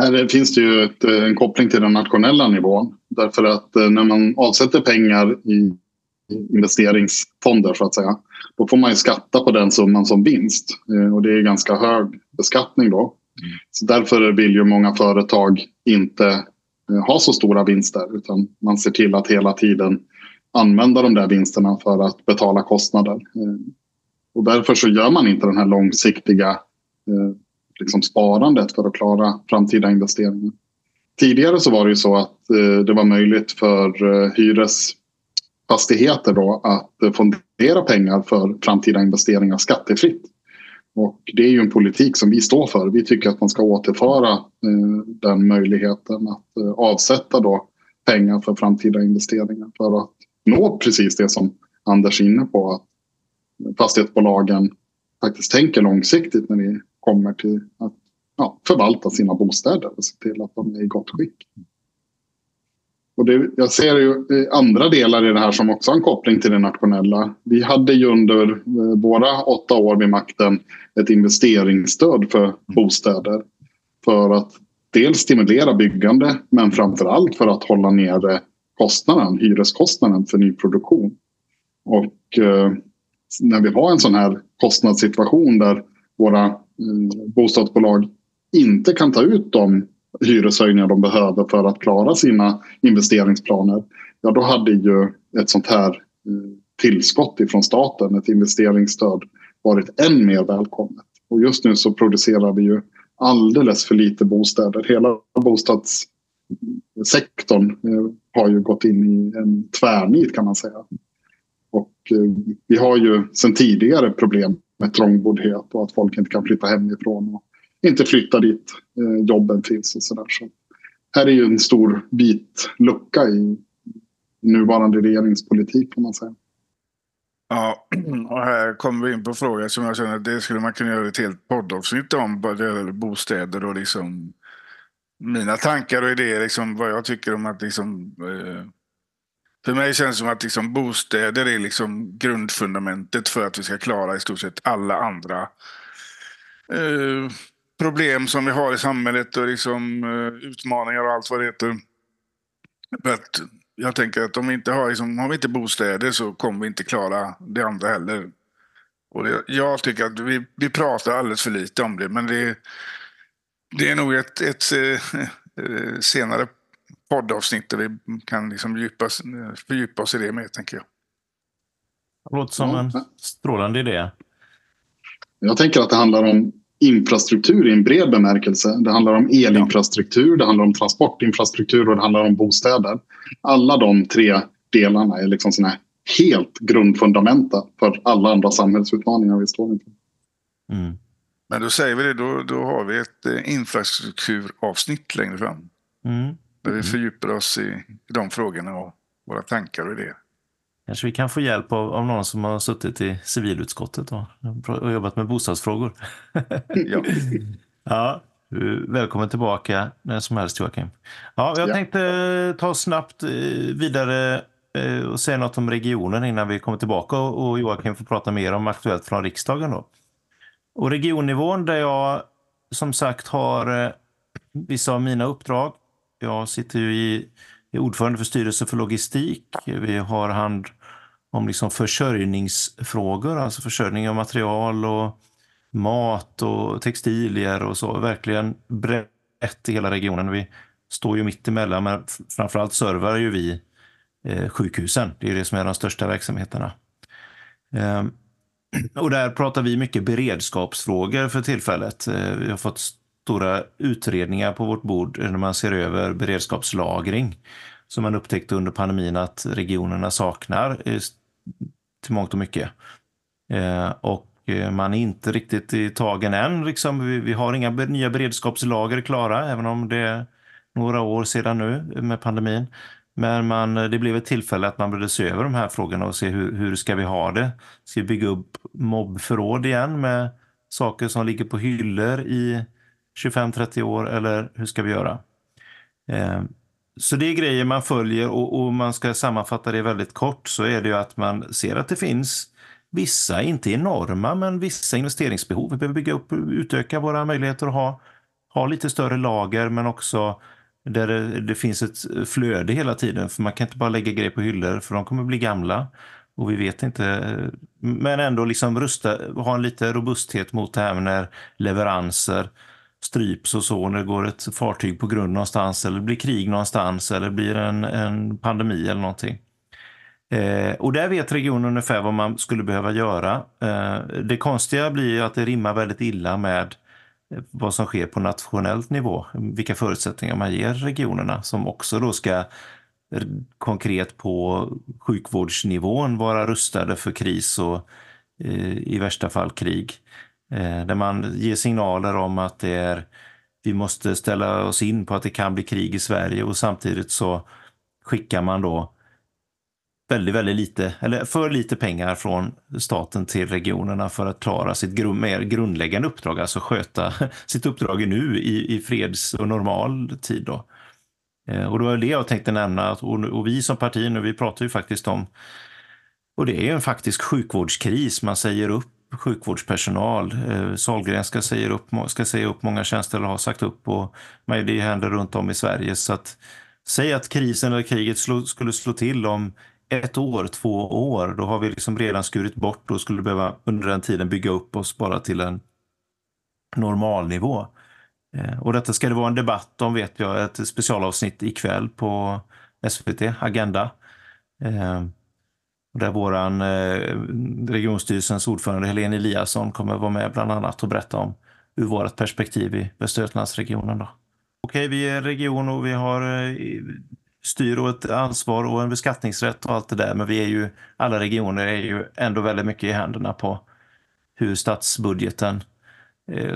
Här eh, finns det ju ett, eh, en koppling till den nationella nivån. Därför att eh, när man avsätter pengar i investeringsfonder så att säga. Då får man ju skatta på den summan som vinst. Eh, Och det är ganska hög beskattning då. Så därför vill ju många företag inte eh, ha så stora vinster. Utan man ser till att hela tiden använda de där vinsterna för att betala kostnader. Eh, Och därför så gör man inte den här långsiktiga liksom sparandet för att klara framtida investeringar. Tidigare så var det ju så att det var möjligt för eh, fastigheter då att fondera pengar för framtida investeringar skattefritt. Och det är ju en politik som vi står för. Vi tycker att man ska återföra eh, den möjligheten att eh, avsätta då pengar för framtida investeringar för att nå precis det som Anders är inne på. Att fastighetsbolagen faktiskt tänker långsiktigt när det kommer till att ja, förvalta sina bostäder och se till att de är i gott skick. Och det, jag ser ju andra delar i det här som också har en koppling till det nationella. Vi hade ju under eh, våra åtta år vid makten ett investeringsstöd för bostäder. För att dels stimulera byggande men framför allt för att hålla nere kostnaden, hyreskostnaden för nyproduktion. Och eh, när vi har en sån här kostnadssituation där våra eh, bostadsbolag inte kan ta ut de hyreshöjningar de behöver för att klara sina investeringsplaner. Ja, då hade ju ett sånt här eh, tillskott ifrån staten, ett investeringsstöd, varit än mer välkommet. Och just nu så producerar vi ju alldeles för lite bostäder. Hela bostadssektorn eh, har ju gått in i en tvärnit kan man säga. Och eh, vi har ju sedan tidigare problem med trångboddhet och att folk inte kan flytta hemifrån och inte flytta dit eh, jobben finns och sådär. Så här är ju en stor vit lucka i nuvarande regeringspolitik kan man säga. Ja, och här kommer vi in på frågan som jag känner att det skulle man kunna göra ett helt poddavsnitt om. Vad gäller bostäder och liksom mina tankar och idéer. Liksom vad jag tycker om att liksom eh, för mig känns det som att liksom bostäder är liksom grundfundamentet för att vi ska klara i stort sett alla andra eh, problem som vi har i samhället och liksom, eh, utmaningar och allt vad det heter. Att jag tänker att om vi inte har, liksom, har vi inte bostäder så kommer vi inte klara det andra heller. Och det, jag tycker att vi, vi pratar alldeles för lite om det, men det, det är nog ett, ett eh, senare poddavsnitt där vi kan liksom djupas, fördjupa oss i det mer, tänker jag. Det låter som en strålande idé. Jag tänker att det handlar om infrastruktur i en bred bemärkelse. Det handlar om elinfrastruktur, det handlar om transportinfrastruktur och det handlar om bostäder. Alla de tre delarna är liksom såna helt grundfundamenta för alla andra samhällsutmaningar vi står inför. Mm. Men då säger vi det, då, då har vi ett eh, infrastrukturavsnitt längre fram. Mm. Där vi fördjupar oss i, i de frågorna och våra tankar och idéer. Kanske vi kan få hjälp av, av någon som har suttit i civilutskottet och, och jobbat med bostadsfrågor. Ja. ja, välkommen tillbaka när som helst Joakim. Ja, jag Ja. tänkte eh, ta snabbt eh, vidare eh, och säga något om regionen innan vi kommer tillbaka och Joakim får prata mer om Aktuellt från riksdagen. Då. Och regionnivån där jag som sagt har vissa av mina uppdrag. Jag sitter ju i, är ordförande för styrelsen för logistik. Vi har hand om liksom försörjningsfrågor, alltså försörjning av material och mat och textilier och så. Verkligen brett i hela regionen. Vi står ju mitt emellan, men framförallt servar ju vi eh, sjukhusen. Det är det som är de största verksamheterna. Ehm, och där pratar vi mycket beredskapsfrågor för tillfället. Eh, Vi har fått stora utredningar på vårt bord när man ser över beredskapslagring som man upptäckte under pandemin att regionerna saknar eh, till mångt och mycket. Eh, Och eh, man är inte riktigt i tagen än. Liksom. Vi, vi har inga nya beredskapslager klara, även om det är några år sedan nu med pandemin. Men man, det blev ett tillfälle att man började se över de här frågorna och se hur, hur ska vi ha det? Ska vi bygga upp mobbförråd igen med saker som ligger på hyllor i 25-30 år eller hur ska vi göra? Eh, så det är grejer man följer och, och man ska sammanfatta det väldigt kort så är det ju att man ser att det finns vissa, inte enorma, men vissa investeringsbehov. Vi behöver bygga upp utöka våra möjligheter att ha, ha lite större lager men också där det, det finns ett flöde hela tiden. För man kan inte bara lägga grejer på hyllor för de kommer bli gamla. Och vi vet inte, men ändå liksom rusta, ha en lite robusthet mot det här med när leveranser stryps och så, när det går ett fartyg på grund någonstans eller blir krig någonstans eller blir en, en pandemi eller någonting. Eh, och där vet regionen ungefär vad man skulle behöva göra. Eh, det konstiga blir ju att det rimmar väldigt illa med vad som sker på nationellt nivå, vilka förutsättningar man ger regionerna som också då ska konkret på sjukvårdsnivån vara rustade för kris och eh, i värsta fall krig. Eh, där man ger signaler om att det är, vi måste ställa oss in på att det kan bli krig i Sverige och samtidigt så skickar man då väldigt, väldigt lite, eller för lite pengar från staten till regionerna för att klara sitt grund, mer grundläggande uppdrag, alltså sköta sitt uppdrag nu i, i freds och normal tid. Då. Eh, och det var det jag tänkte nämna, och, och vi som parti nu, vi pratar ju faktiskt om, och det är ju en faktisk sjukvårdskris, man säger upp sjukvårdspersonal. Eh, Sahlgren Sahlgrenska upp, ska säga upp många tjänster eller har sagt upp och det händer runt om i Sverige. Så att, säg att krisen eller kriget slå, skulle slå till om ett år, två år, då har vi liksom redan skurit bort och skulle behöva under den tiden bygga upp oss bara till en normalnivå. Eh, och detta ska det vara en debatt om, vet jag, ett specialavsnitt ikväll på SVT, Agenda. Eh, där våran eh, regionstyrelsens ordförande Helene Eliasson kommer vara med bland annat och berätta om ur vårt perspektiv i Västra Götalandsregionen. Då. Okej, vi är region och vi har eh, styr och ett ansvar och en beskattningsrätt och allt det där, men vi är ju, alla regioner är ju ändå väldigt mycket i händerna på hur statsbudgeten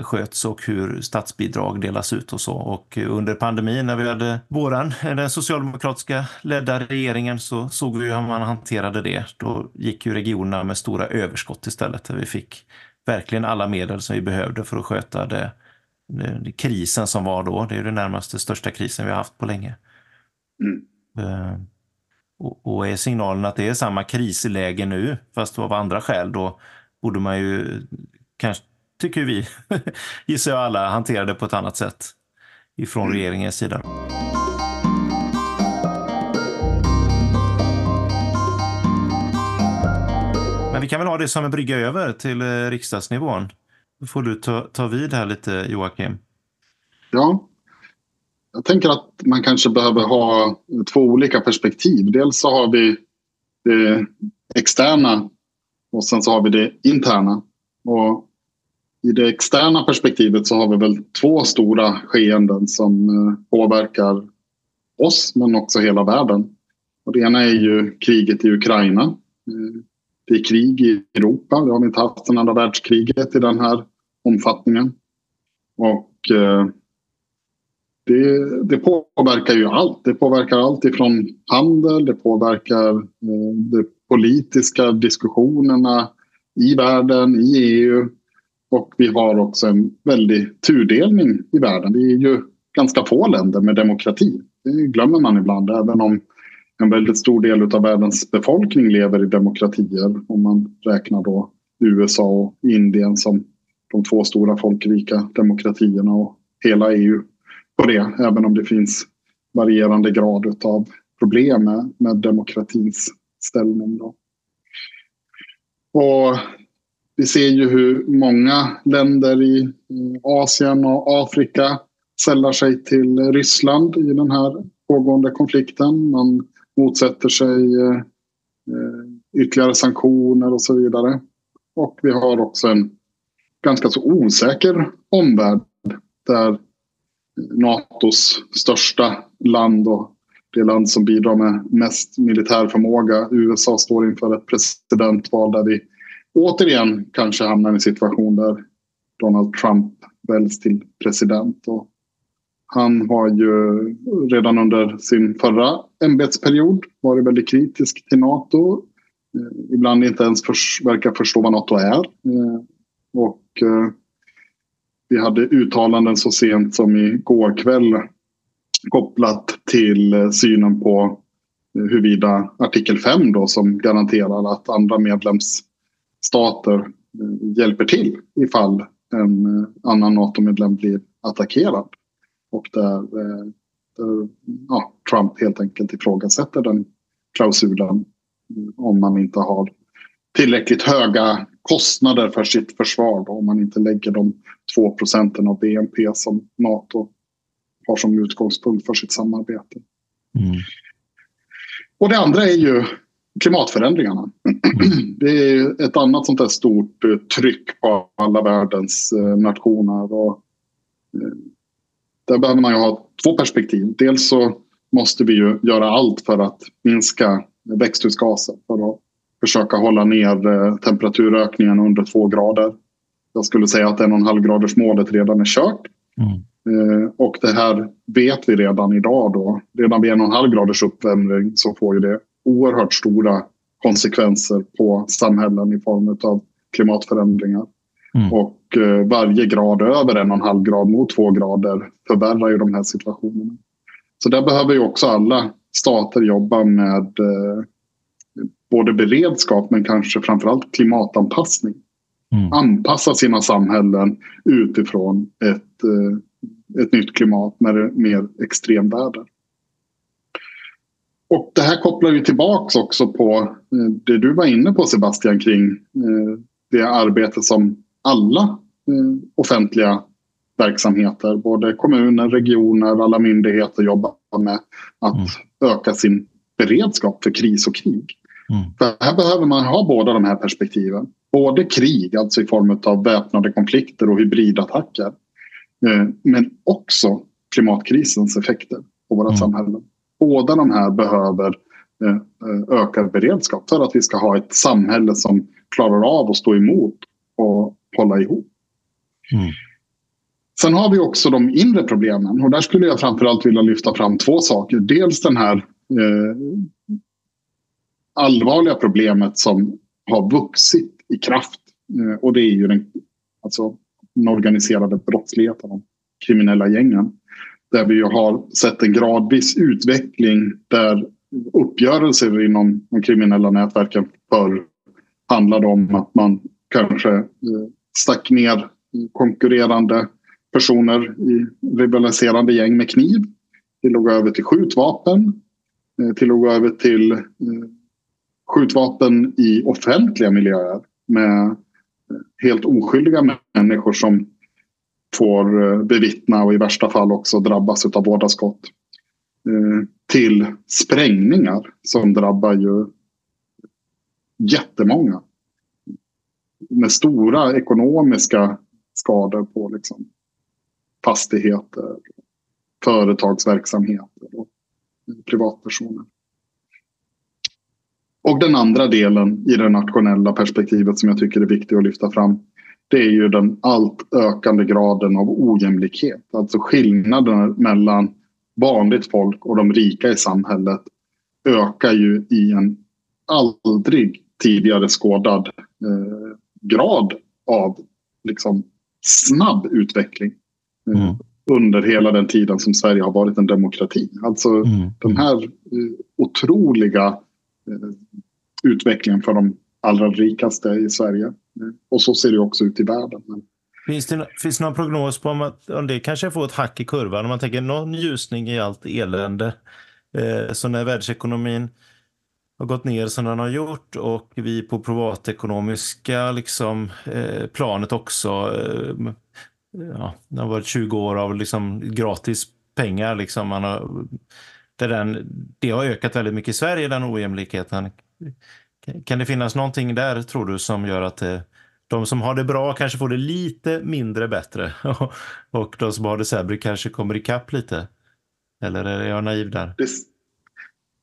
sköts och hur statsbidrag delas ut och så. Och eh, under pandemin när vi hade våran, eh, den socialdemokratiska ledda regeringen så såg vi hur man hanterade det. Då gick ju regionerna med stora överskott istället där vi fick verkligen alla medel som vi behövde för att sköta det, det krisen som var då. Det är den närmaste största krisen vi har haft på länge. Eh, Och, och är signalen att det är samma krisläge nu, fast av andra skäl, då borde man ju, kanske tycker vi, gissar jag alla, hantera det på ett annat sätt ifrån regeringens sida. Men vi kan väl ha det som en brygga över till eh, riksdagsnivån. Då får du ta, ta vid här lite, Joakim. Ja. Jag tänker att man kanske behöver ha två olika perspektiv. Dels så har vi det externa och sen så har vi det interna. Och i det externa perspektivet så har vi väl två stora skeenden som eh, påverkar oss men också hela världen. Och det ena är ju kriget i Ukraina eh, Det är krig i Europa. Det har vi inte haft sedan andra världskriget i den här omfattningen. Och eh, det, det, påverkar ju allt. Det påverkar allt ifrån handel, det påverkar de politiska diskussionerna i världen, i EU. Och vi har också en väldig tudelning i världen. Det är ju ganska få länder med demokrati. Det glömmer man ibland, även om en väldigt stor del av världens befolkning lever i demokratier. Om man räknar då USA och Indien som de två stora folkrika demokratierna och hela EU på det. Även om det finns varierande grad av problem med, med demokratins ställning. Då. Och vi ser ju hur många länder i mm, Asien och Afrika sällar sig till Ryssland i den här pågående konflikten. Man motsätter sig eh, eh, ytterligare sanktioner och så vidare. Och vi har också en ganska så osäker omvärld där eh, Natos största land och det land som bidrar med mest militär förmåga, USA, står inför ett presidentval där vi återigen kanske hamnar i en situation där Donald Trump väljs till president. Och han har ju redan under sin förra ämbetsperiod varit väldigt kritisk till Nato. Eh, ibland inte ens för, verkar förstå vad Nato är. Eh, och eh, vi hade uttalanden så sent som igår kväll kopplat till synen på huruvida artikel 5 då som garanterar att andra medlems medlemsstater hjälper till ifall en annan NATO-medlem blir attackerad. Och där, eh, där ja, Trump helt enkelt ifrågasätter den klausulen om man inte har tillräckligt höga kostnader för sitt försvar. Då, om man inte lägger de 2 procenten av BNP som Nato har som utgångspunkt för sitt samarbete. Mm. Och det andra är ju klimatförändringarna. Det är ett annat sånt där stort eh, tryck på alla världens eh, nationer. Och där behöver man ju ha två perspektiv. Dels så måste vi ju göra allt för att minska växthusgaser för att försöka hålla ner eh, temperaturökningen under två grader. Jag skulle säga att en och en halv graders målet redan är kört. Mm. Eh, och det här vet vi redan idag. Då. Redan vid en och en halv graders uppvärmning så får ju det oerhört stora konsekvenser på samhällen i form av klimatförändringar. Mm. Och eh, varje grad över en och en halv grad mot två grader förvärrar ju de här situationerna. Så där behöver ju också alla stater jobba med eh, både beredskap men kanske framförallt klimatanpassning. Mm. Anpassa sina samhällen utifrån ett, eh, ett nytt klimat med mer extremväder. Och det här kopplar ju tillbaks också på eh, det du var inne på Sebastian kring eh, det arbete som alla eh, offentliga verksamheter, både kommuner, regioner, alla myndigheter jobbar med att mm. öka sin beredskap för kris och krig. Mm. För här behöver man ha båda de här perspektiven. Både krig, alltså i form av väpnade konflikter och hybridattacker. Men också klimatkrisens effekter på våra mm. samhällen. Båda de här behöver eh, ökad beredskap för att vi ska ha ett samhälle som klarar av att stå emot och hålla ihop. Mm. Sen har vi också de inre problemen och där skulle jag framförallt vilja lyfta fram två saker. Dels den här eh, allvarliga problemet som har vuxit i kraft eh, och det är ju den, alltså, den organiserade brottsligheten, de kriminella gängen. Där vi har sett en gradvis utveckling där uppgörelser inom de kriminella nätverken förr handlade om att man kanske eh, stack ner konkurrerande personer i rivaliserande gäng med kniv till att gå över till skjutvapen, eh, till att gå över till eh, skjutvapen i offentliga miljöer med helt oskyldiga människor som får eh, bevittna och i värsta fall också drabbas av vårdaskott. Eh, till sprängningar som drabbar ju jättemånga med stora ekonomiska skador på liksom fastigheter, företagsverksamheter och privatpersoner. Och den andra delen i det nationella perspektivet som jag tycker är viktig att lyfta fram. Det är ju den allt ökande graden av ojämlikhet. Alltså skillnaden mellan vanligt folk och de rika i samhället ökar ju i en aldrig tidigare skådad eh, grad av liksom, snabb utveckling. Eh, mm. Under hela den tiden som Sverige har varit en demokrati. Alltså mm. den här eh, otroliga eh, utvecklingen för de allra rikaste i Sverige. Mm. Och så ser det också ut i världen. Finns det, finns det någon prognos på om, att, om det kanske får ett hack i kurvan? Om man tänker någon ljusning i allt elände. Eh, så när världsekonomin har gått ner som den har gjort och vi på privatekonomiska liksom, eh, planet också. Eh, ja, det har varit 20 år av liksom, gratis pengar. Liksom, man har, det, den, det har ökat väldigt mycket i Sverige, den ojämlikheten. Kan det finnas någonting där, tror du, som gör att det, de som har det bra kanske får det lite mindre bättre och de som har det sämre kanske kommer ikapp lite? Eller är jag naiv där? Det,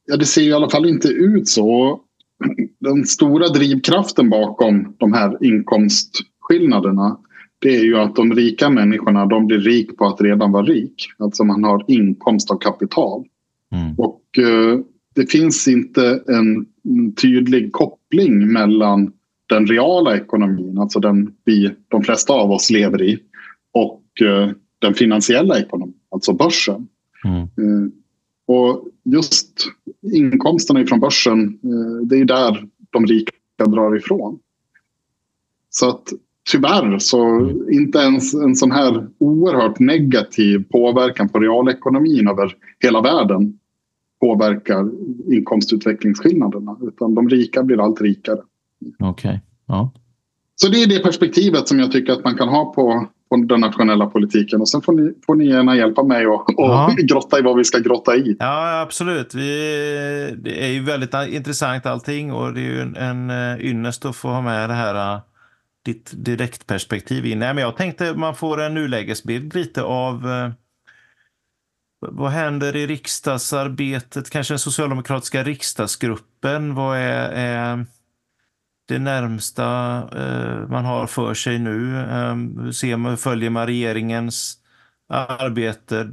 ja, det ser i alla fall inte ut så. Den stora drivkraften bakom de här inkomstskillnaderna det är ju att de rika människorna de blir rik på att redan vara rik. Alltså man har inkomst av kapital. Mm. Och eh, det finns inte en tydlig koppling mellan den reala ekonomin, alltså den vi, de flesta av oss lever i, och eh, den finansiella ekonomin, alltså börsen. Mm. Eh, och just inkomsterna från börsen, eh, det är där de rika drar ifrån. Så att tyvärr så inte ens en sån här oerhört negativ påverkan på realekonomin över hela världen påverkar inkomstutvecklingsskillnaderna. Utan de rika blir allt rikare. Okej. Okay. Ja. Så det är det perspektivet som jag tycker att man kan ha på, på den nationella politiken. Och sen får ni, får ni gärna hjälpa mig och, och ja. grotta i vad vi ska grotta i. Ja, absolut. Vi, det är ju väldigt intressant allting och det är ju en, en eh, ynnest att få ha med det här eh, ditt direktperspektiv in. Nej, men jag tänkte man får en nulägesbild lite av eh, vad händer i riksdagsarbetet, kanske den socialdemokratiska riksdagsgruppen? Vad är, är det närmsta eh, man har för sig nu? Eh, ser man, följer man regeringens arbete?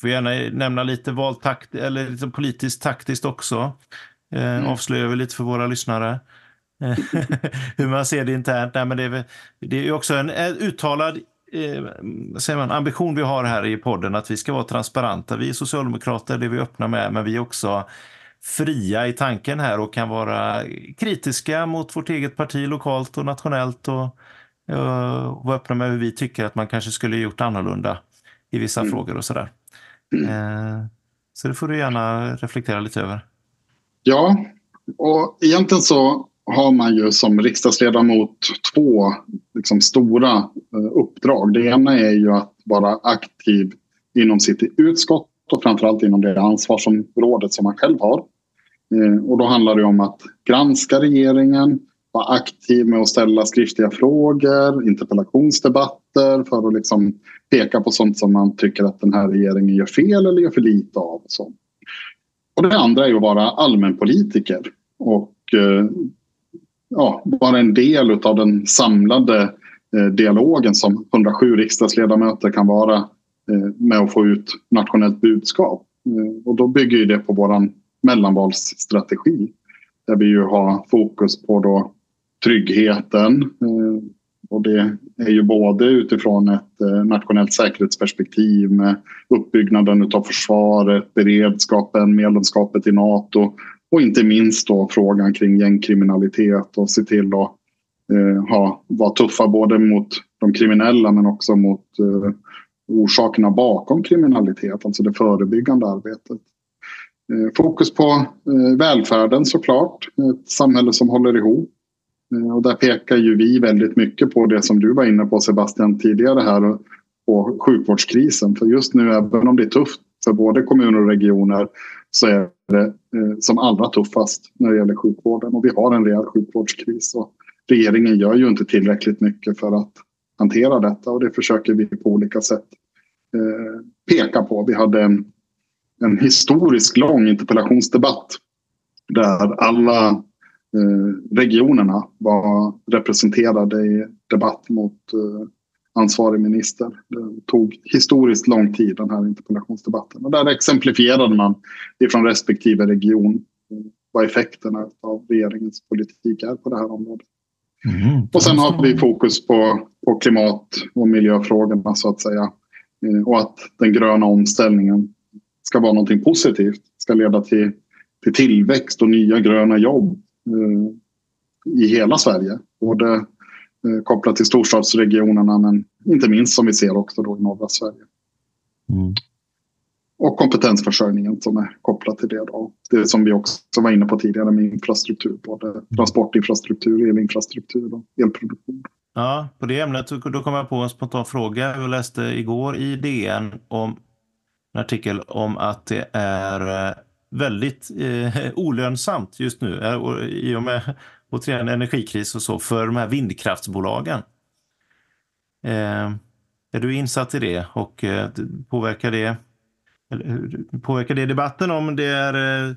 Får gärna nämna lite valtakt eller lite politiskt taktiskt också. Eh, mm. Avslöjar vi lite för våra lyssnare. Hur man ser det internt. Nej, men det, är, det är också en uttalad eh, man, ambition vi har här i podden att vi ska vara transparenta. Vi är socialdemokrater, det är vi öppna med, men vi är också fria i tanken här och kan vara kritiska mot vårt eget parti lokalt och nationellt och, och vara öppna med hur vi tycker att man kanske skulle gjort annorlunda i vissa mm. frågor och sådär. Eh, så det får du gärna reflektera lite över. Ja, och egentligen så har man ju som riksdagsledamot två liksom, stora eh, uppdrag. Det ena är ju att vara aktiv inom sitt utskott och framförallt inom det ansvarsområdet som man själv har. Eh, och då handlar det om att granska regeringen, vara aktiv med att ställa skriftliga frågor, interpellationsdebatter för att liksom peka på sånt som man tycker att den här regeringen gör fel eller gör för lite av. Så. Och det andra är att vara allmänpolitiker och eh, ja, vara en del av den samlade eh, dialogen som 107 riksdagsledamöter kan vara eh, med att få ut nationellt budskap. Eh, och då bygger ju det på vår mellanvalsstrategi där vi ju har fokus på då tryggheten eh, och det är ju både utifrån ett eh, nationellt säkerhetsperspektiv med uppbyggnaden av försvaret, beredskapen, medlemskapet i Nato och inte minst då frågan kring gängkriminalitet och se till att eh, ha, vara tuffa både mot de kriminella men också mot eh, orsakerna bakom kriminalitet, alltså det förebyggande arbetet. Eh, fokus på eh, välfärden såklart, ett samhälle som håller ihop. Eh, och där pekar ju vi väldigt mycket på det som du var inne på Sebastian tidigare här, på sjukvårdskrisen. För just nu, även om det är tufft för både kommuner och regioner, så är det eh, som allra tuffast när det gäller sjukvården. Och vi har en rejäl sjukvårdskris. Och regeringen gör ju inte tillräckligt mycket för att hantera detta och det försöker vi på olika sätt eh, peka på. Vi hade en, en historiskt lång interpellationsdebatt där alla eh, regionerna var representerade i debatt mot ansvarig minister. Det tog historiskt lång tid den här interpellationsdebatten. Och där exemplifierade man ifrån respektive region vad effekterna av regeringens politik är på det här området. Mm. Och sen har vi fokus på, på klimat och miljöfrågorna så att säga. Eh, och att den gröna omställningen ska vara någonting positivt. Ska leda till, till tillväxt och nya gröna jobb eh, i hela Sverige. Både kopplat till storstadsregionerna men inte minst som vi ser också då i norra Sverige. Mm och kompetensförsörjningen som är kopplat till det. Då. Det som vi också var inne på tidigare med infrastruktur, både transportinfrastruktur, elinfrastruktur och elproduktion. Ja, på det ämnet då kom jag på en spontan fråga. Jag läste igår i DN om en artikel om att det är eh, väldigt eh, olönsamt just nu eh, i och med återigen energikris och så för de här vindkraftsbolagen. Eh, är du insatt i det och eh, påverkar det eller påverkar det debatten om det är eh,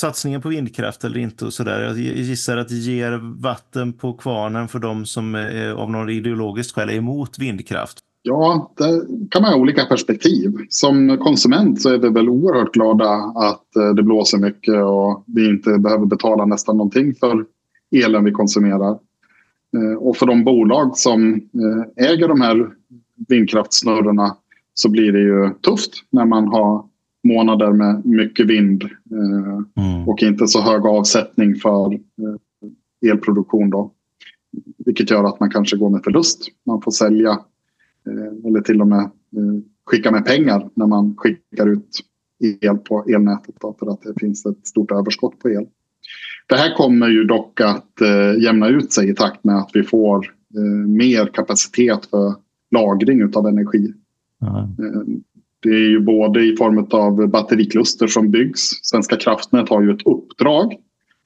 satsningen på vindkraft eller inte och sådär. Jag gissar att det ger vatten på kvarnen för de som eh, av någon ideologiskt skäl är emot vindkraft. Ja, det kan man ha olika perspektiv. Som konsument så är vi väl oerhört glada att eh, det blåser mycket och vi inte behöver betala nästan någonting för elen vi konsumerar. Eh, och för de bolag som äger de här vindkraftsnurrorna så blir det ju tufft när man har månader med mycket vind eh, mm. och inte så hög avsättning för eh, elproduktion. Då. Vilket gör att man kanske går med förlust. Man får sälja eh, eller till och med eh, skicka med pengar när man skickar ut el på elnätet då, för att det finns ett stort överskott på el. Det här kommer ju dock att eh, jämna ut sig i takt med att vi får eh, mer kapacitet för lagring av energi Mm. Det är ju både i form av batterikluster som byggs. Svenska kraftnät har ju ett uppdrag.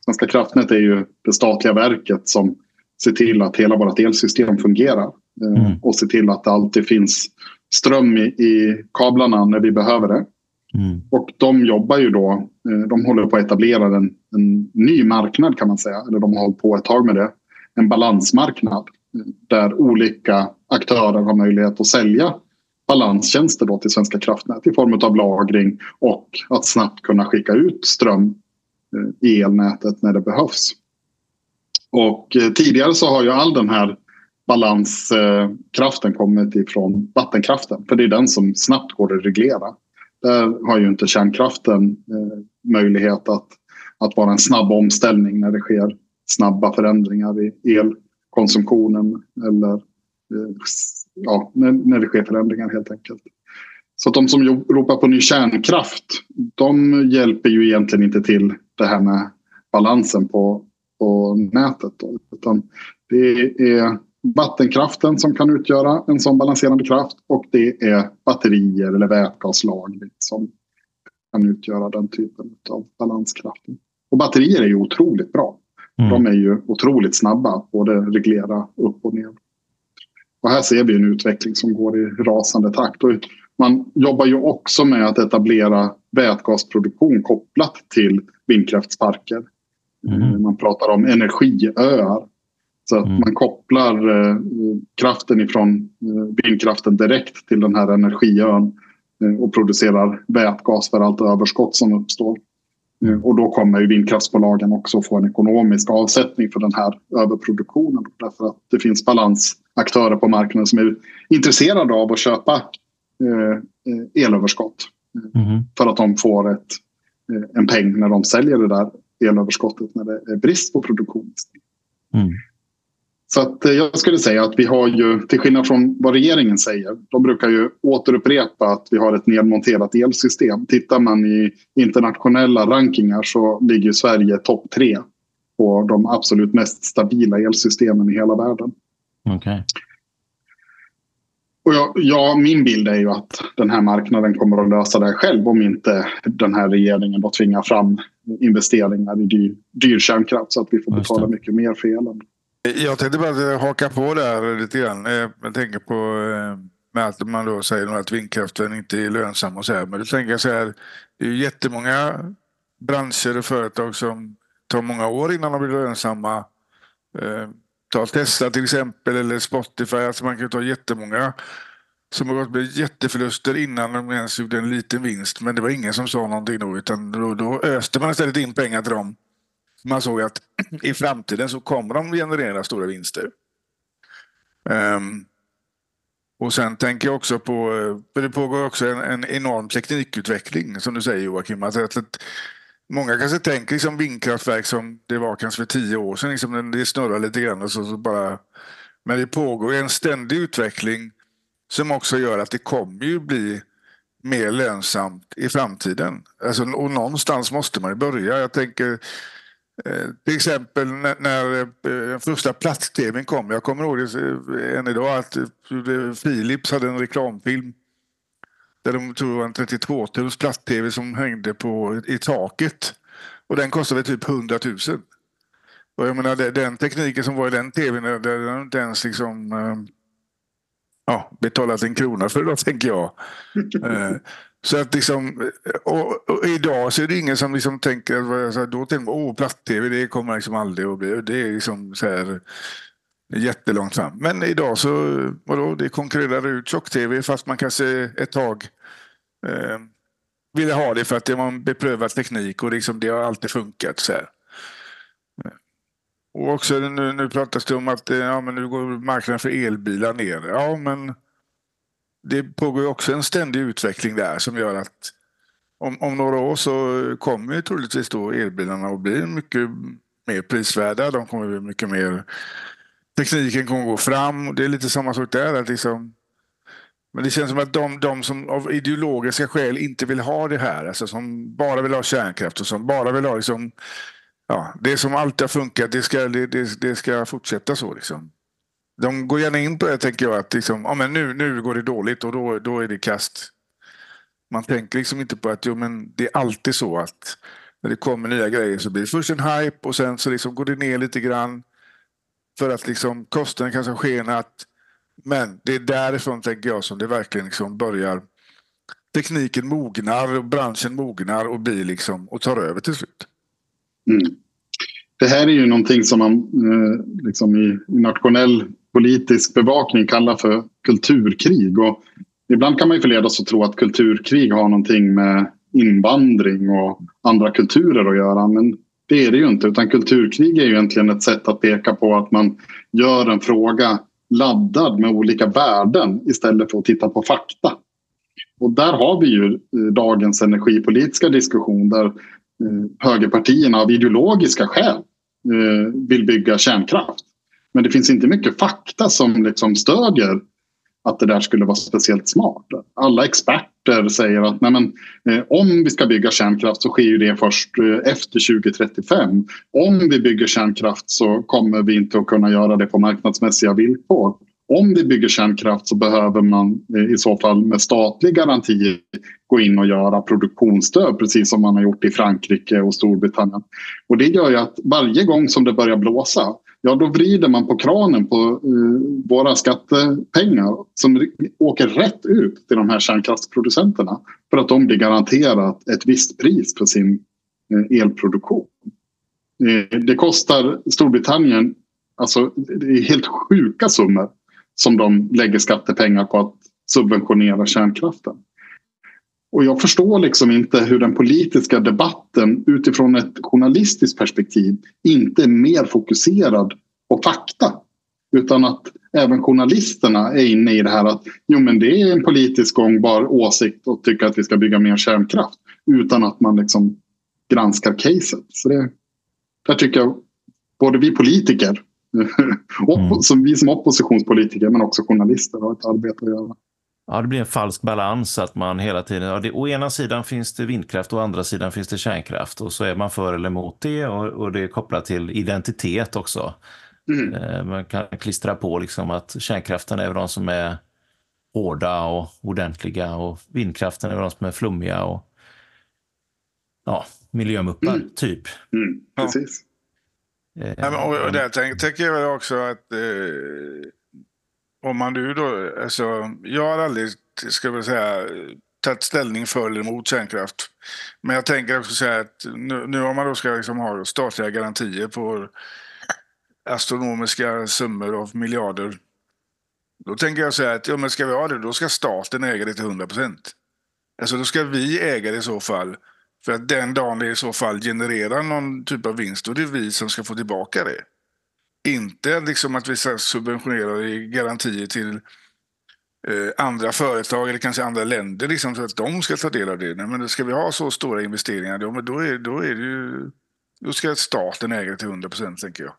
Svenska kraftnät är ju det statliga verket som ser till att hela vårt elsystem fungerar. Eh, mm. Och ser till att det alltid finns ström i, i kablarna när vi behöver det. Mm. Och de jobbar ju då, eh, de håller på att etablera en, en ny marknad kan man säga. Eller de har hållit på ett tag med det. En balansmarknad där olika aktörer har möjlighet att sälja balanstjänster då till Svenska kraftnät i form av lagring och att snabbt kunna skicka ut ström eh, i elnätet när det behövs. Och eh, tidigare så har ju all den här balanskraften kommit ifrån vattenkraften för det är den som snabbt går att reglera. Där har ju inte kärnkraften eh, möjlighet att, att vara en snabb omställning när det sker snabba förändringar i elkonsumtionen eller eh, ja, när, när det sker förändringar helt enkelt. Så att de som ropar på ny kärnkraft, de hjälper ju egentligen inte till det här med balansen på, på nätet. Då. Utan det är vattenkraften som kan utgöra en sån balanserande kraft och det är batterier eller vätgaslagring som kan utgöra den typen av balanskraft. Och batterier är ju otroligt bra. Mm. De är ju otroligt snabba, både reglera upp och ner. Och här ser vi en utveckling som går i rasande takt. Och man jobbar ju också med att etablera vätgasproduktion kopplat till vindkraftsparker. Mm. Man pratar om energiöar. Så att mm. man kopplar eh, kraften ifrån eh, vindkraften direkt till den här energiön eh, och producerar vätgas för allt överskott som uppstår. Eh, och då kommer ju vindkraftsbolagen också få en ekonomisk avsättning för den här överproduktionen. Därför att det finns balansaktörer på marknaden som är intresserade av att köpa eh, eh, elöverskott. Mm. För att de får ett, en peng när de säljer det där elöverskottet när det är brist på produktion. Mm. Så att eh, jag skulle säga att vi har ju, till skillnad från vad regeringen säger, de brukar ju återupprepa att vi har ett nedmonterat elsystem. Tittar man i internationella rankingar så ligger Sverige topp tre på de absolut mest stabila elsystemen i hela världen. Okay. Och jag, ja, min bild är ju att den här marknaden kommer att lösa det själv om inte den här regeringen då tvingar fram investeringar i dyr, dyr kärnkraft så att vi får betala mycket mer för elen. Jag tänkte bara haka på där lite grann. Eh, jag tänker på eh, med att man då säger att vindkraften inte är lönsam och så här. Men då tänker jag så här. Det är jättemånga branscher och företag som tar många år innan de blir lönsamma. Eh, ta Tesla till exempel eller Spotify. Alltså man kan ta jättemånga som har gått med jätteförluster innan de ens gjorde en liten vinst. Men det var ingen som sa någonting då utan då, då öste man istället in pengar till dem. Man såg att i framtiden så kommer de generera stora vinster. Um, och sen tänker jag också på, för det pågår också en, en enorm teknikutveckling som du säger Joakim. Alltså att, att, många kanske tänker liksom vindkraftverk som det var kanske för tio år sedan. Liksom det snurrar lite grann och så, så bara... Men det pågår en ständig utveckling som också gör att det kommer ju bli mer lönsamt i framtiden. Alltså, och någonstans måste man ju börja. Jag tänker Eh, till exempel när, eh, den första platt-tvn kom. Jag kommer ihåg det eh, än idag att Philips hade en reklamfilm där de tog en 32-tums platt-tv som hängde på, i taket. Och den kostade typ 100 000. Och jag menar den tekniken som var i den tvn, den har inte ens liksom ja, betalat en krona för då tänker jag. Så att liksom, och, och, idag så är det ingen som liksom tänker, så då tänker man, åh platt-tv det kommer liksom aldrig att bli, det är liksom så här jättelångt fram. Men idag så, vadå, det konkurrerar ut tjock-tv fast man kanske ett tag eh, ville ha det för att det var en beprövad teknik och liksom det har alltid funkat. så här. Och också nu, nu pratas det om att eh, ja, men nu går marknaden för elbilar ner. Ja, men det pågår också en ständig utveckling där som gör att om, om några år så kommer troligtvis då elbilarna att bli mycket mer prisvärda. De kommer bli mycket mer... Tekniken kommer att gå fram. Det är lite samma sak där. Att liksom, men det känns som att de, de som av ideologiska skäl inte vill ha det här, alltså som bara vill ha kärnkraft och som bara vill ha liksom, ja, det som alltid har funkat, det ska, det, det, det ska fortsätta så. Liksom de går gärna in på det tänker jag att liksom, ja, men nu, nu går det dåligt och då, då är det kast. Man tänker liksom inte på att jo, men det är alltid så att när det kommer nya grejer så blir det först en hype och sen så liksom går det ner lite grann. För att liksom kostnaden kanske har skenat. Men det är därifrån tänker jag som det verkligen liksom börjar. Tekniken mognar och branschen mognar och blir liksom och tar över till slut. Mm. Det här är ju någonting som man eh, liksom i nationell politisk bevakning kallar för kulturkrig. Och ibland kan man ju förledas att tro att kulturkrig har någonting med invandring och andra kulturer att göra. Men det är det ju inte. Utan kulturkrig är ju egentligen ett sätt att peka på att man gör en fråga laddad med olika värden istället för att titta på fakta. Och där har vi ju eh, dagens energipolitiska diskussion där eh, högerpartierna av ideologiska skäl eh, vill bygga kärnkraft. Men det finns inte mycket fakta som liksom stödjer att det där skulle vara speciellt smart. Alla experter säger att nej men, eh, om vi ska bygga kärnkraft så sker ju det först eh, efter 2035. Om vi bygger kärnkraft så kommer vi inte att kunna göra det på marknadsmässiga villkor. Om vi bygger kärnkraft så behöver man eh, i så fall med statlig garanti gå in och göra produktionsstöd precis som man har gjort i Frankrike och Storbritannien. Och det gör ju att varje gång som det börjar blåsa ja då vrider man på kranen på eh, våra skattepengar som åker rätt ut till de här kärnkraftsproducenterna för att de blir garanterat ett visst pris för sin eh, elproduktion. Eh, det kostar Storbritannien alltså, det är helt sjuka summor som de lägger skattepengar på att subventionera kärnkraften. Och jag förstår liksom inte hur den politiska debatten utifrån ett journalistiskt perspektiv inte är mer fokuserad på fakta. Utan att även journalisterna är inne i det här att jo, men det är en politisk gångbar åsikt att tycka att vi ska bygga mer kärnkraft. Utan att man liksom granskar caset. Så det, där tycker jag både vi politiker, mm. som vi som oppositionspolitiker men också journalister har ett arbete att göra. Ja, det blir en falsk balans att man hela tiden, ja, det, å ena sidan finns det vindkraft och å andra sidan finns det kärnkraft och så är man för eller emot det och, och det är kopplat till identitet också. Mm. Eh, man kan klistra på liksom att kärnkraften är de som är hårda och ordentliga och vindkraften är de som är flummiga och ja, miljömuppar, mm. typ. Mm, precis. Ja. Eh, ja, och, och där tänker jag också att eh, om man nu då, alltså, jag har aldrig, ska jag säga, tagit ställning för eller emot kärnkraft. Men jag tänker också säga att nu, nu om man då ska liksom ha statliga garantier på astronomiska summor av miljarder. Då tänker jag säga att ja, men ska vi ha det, då ska staten äga det till 100 procent. Alltså då ska vi äga det i så fall. För att den dagen det i så fall genererar någon typ av vinst, då är det vi som ska få tillbaka det. Inte liksom att vi subventionerar garantier till eh, andra företag eller kanske andra länder liksom, så att de ska ta del av det. Nej, men ska vi ha så stora investeringar, då, då, är, då, är det ju, då ska staten äga det till 100 procent, tänker jag.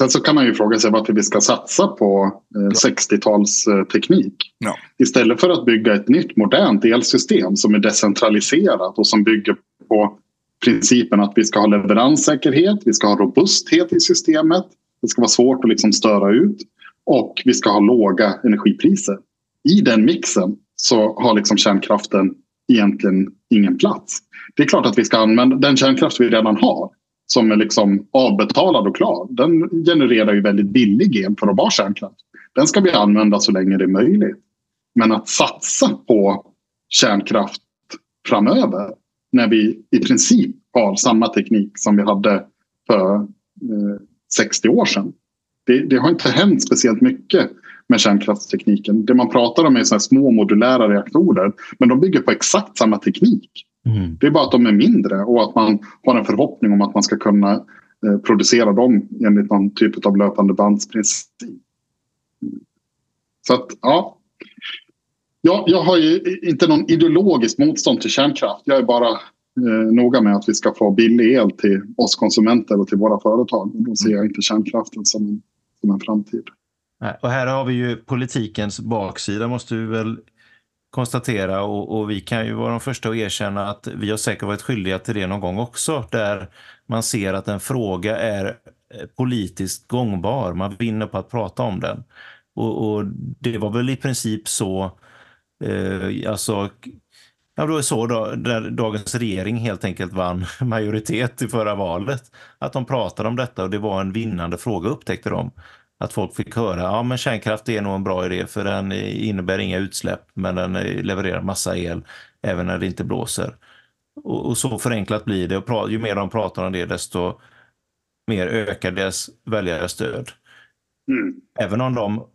Sen så kan man ju fråga sig varför vi ska satsa på eh, 60-talsteknik. Ja. Istället för att bygga ett nytt modernt elsystem som är decentraliserat och som bygger på principen att vi ska ha leveranssäkerhet, vi ska ha robusthet i systemet, det ska vara svårt att liksom störa ut och vi ska ha låga energipriser. I den mixen så har liksom kärnkraften egentligen ingen plats. Det är klart att vi ska använda den kärnkraft vi redan har som är liksom avbetalad och klar. Den genererar ju väldigt billig el för att vara kärnkraft. Den ska vi använda så länge det är möjligt. Men att satsa på kärnkraft framöver när vi i princip har samma teknik som vi hade för eh, 60 år sedan. Det, det, har inte hänt speciellt mycket med kärnkraftstekniken. Det man pratar om är så små modulära reaktorer men de bygger på exakt samma teknik. Mm. Det är bara att de är mindre och att man har en förhoppning om att man ska kunna eh, producera dem enligt någon typ av löpande bandsprincip. Så att ja. Jag, Jag har ju inte någon ideologisk motstånd till kärnkraft. Jag är bara eh, noga med att vi ska få billig el till oss konsumenter och till våra företag. Och då ser jag inte kärnkraften som en, som en framtid. Och här har vi ju politikens baksida måste vi väl konstatera och, och, vi kan ju vara de första att erkänna att vi har säkert varit skyldiga till det någon gång också där man ser att en fråga är eh, politiskt gångbar. Man vinner på att prata om den. Och, och det var väl i princip så, eh, alltså, ja det var så då, där dagens regering helt enkelt vann majoritet i förra valet. Att de pratade om detta och det var en vinnande fråga upptäckte de. Att folk fick höra ja men kärnkraft är nog en bra idé för den innebär inga utsläpp men den levererar massa el även när det inte blåser. Och, och så förenklat blir det och ju mer de pratar om det desto mer ökar deras väljares stöd. Mm. Även om de,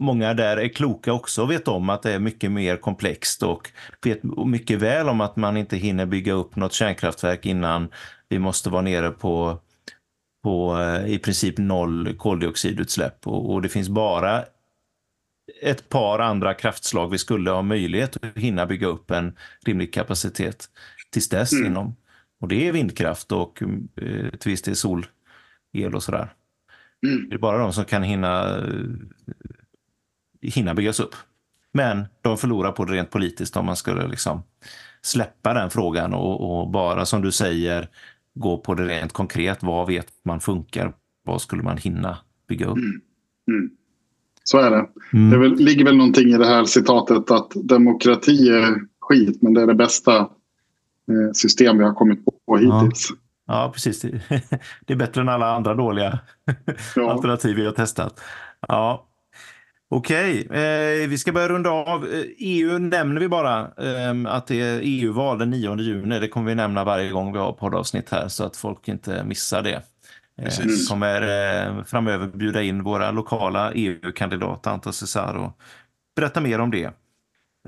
många där är kloka också och vet om att det är mycket mer komplext och vet mycket väl om att man inte hinner bygga upp något kärnkraftverk innan vi måste vara nere på på i princip noll koldioxidutsläpp och, och det finns bara ett par andra kraftslag vi skulle ha möjlighet att hinna bygga upp en rimlig kapacitet tills dess mm. inom. Och det är vindkraft och eh, till viss del solel och sådär. Mm. Det är bara de som kan hinna, eh, hinna byggas upp. Men de förlorar på det rent politiskt om man skulle liksom släppa den frågan och, och bara som du säger gå på det rent konkret. Vad vet man funkar? Vad skulle man hinna bygga upp? Mm. Mm. Så är det. Mm. Det väl, ligger väl någonting i det här citatet att demokrati är skit men det är det bästa eh, system vi har kommit på hittills. Ja. Ja, precis. Det är bättre än alla andra dåliga ja. alternativ vi har testat. Ja, Okej, eh, vi ska börja runda av. EU eh, e nämner vi bara eh, att det är EU-val den 9 juni. Det kommer vi nämna varje gång vi har poddavsnitt här så att folk inte missar det. Eh, vi kommer eh, framöver bjuda in våra lokala EU-kandidater Anton Cesar och berätta mer om det.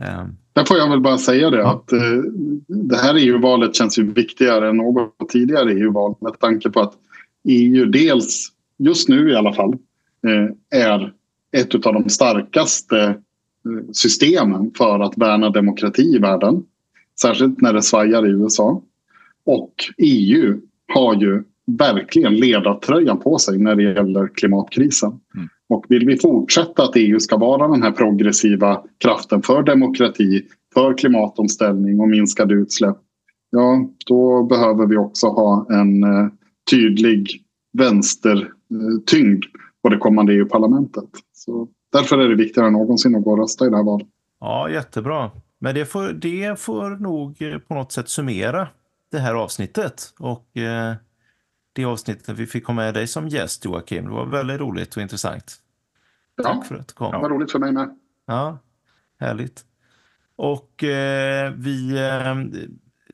Eh. Där får jag väl bara säga det att eh, det här EU-valet känns ju viktigare än något tidigare EU-val med tanke på att EU dels, just nu i alla fall, är ett av de starkaste eh, systemen för att värna demokrati i världen. Särskilt när det svajar i USA. Och EU har ju verkligen ledartröjan på sig när det gäller klimatkrisen. Mm. Och vill vi fortsätta att EU ska vara den här progressiva kraften för demokrati, för klimatomställning och minskade utsläpp. Ja, då behöver vi också ha en eh, tydlig vänstertyngd på det kommande EU-parlamentet. Så därför är det viktigare än någonsin att gå och rösta i det här valet. Ja, jättebra. Men det får, det får nog eh, på något sätt summera det här avsnittet. Och eh, det avsnittet vi fick ha med dig som gäst, Joakim. Det var väldigt roligt och intressant. Tack ja, för att du kom. Det var roligt för mig med. Ja, härligt. Och eh, vi eh,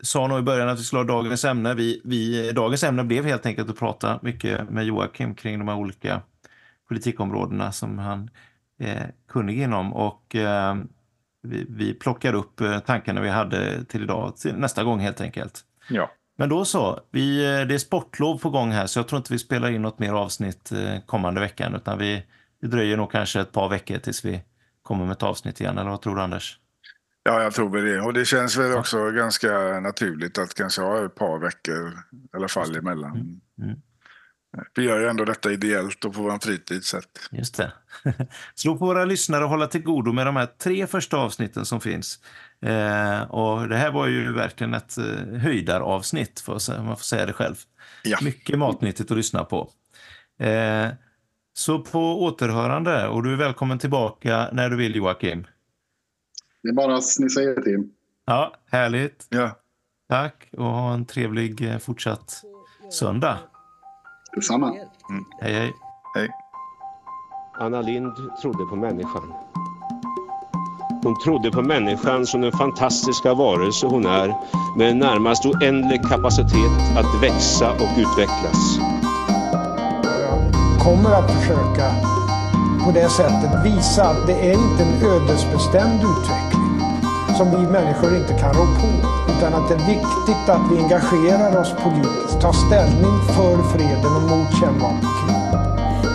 sa nog i början att vi skulle ha dagens ämne. Vi, vi, dagens ämne blev helt enkelt att prata mycket med Joakim kring de här olika politikområdena som han är kunnig inom. Och eh, vi, vi plockar upp eh, tankarna vi hade till idag, till nästa gång helt enkelt. Ja. Men då så, vi, eh, det är sportlov på gång här så jag tror inte vi spelar in något mer avsnitt eh, kommande veckan utan vi, vi dröjer nog kanske ett par veckor tills vi kommer med ett avsnitt igen. Eller vad tror du Anders? Ja, jag tror väl det. Och det känns väl också ganska naturligt att kanske ha ett par veckor i alla fall emellan. Mm. Mm. Vi gör ju ändå detta ideellt och på vår fritid. Så att... Just det. Så då får våra lyssnare hålla till godo med de här tre första avsnitten som finns. Eh, och det här var ju verkligen ett eh, höjdaravsnitt, för, man får säga det själv. Ja. Mycket matnyttigt att lyssna på. Eh, så på återhörande, och du är välkommen tillbaka när du vill Joakim. Det är bara att ni säger till. Ja, härligt. Ja. Tack och ha en trevlig eh, fortsatt söndag. Detsamma. Hej, hej. Hej. Anna Lind trodde på människan. Hon trodde på människan som den fantastiska varelse hon är med en närmast oändlig kapacitet att växa och utvecklas. Jag kommer att försöka på det sättet visa att det är inte en ödesbestämd utveckling som vi människor inte kan rå på. Utan att det är viktigt att vi engagerar oss politiskt, tar ställning för freden och mot kärnvapenkrig.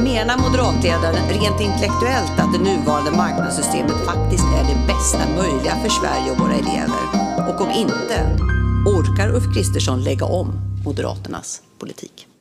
Menar moderatledaren rent intellektuellt att det nuvarande marknadssystemet faktiskt är det bästa möjliga för Sverige och våra elever? Och om inte, orkar Ulf Kristersson lägga om Moderaternas politik?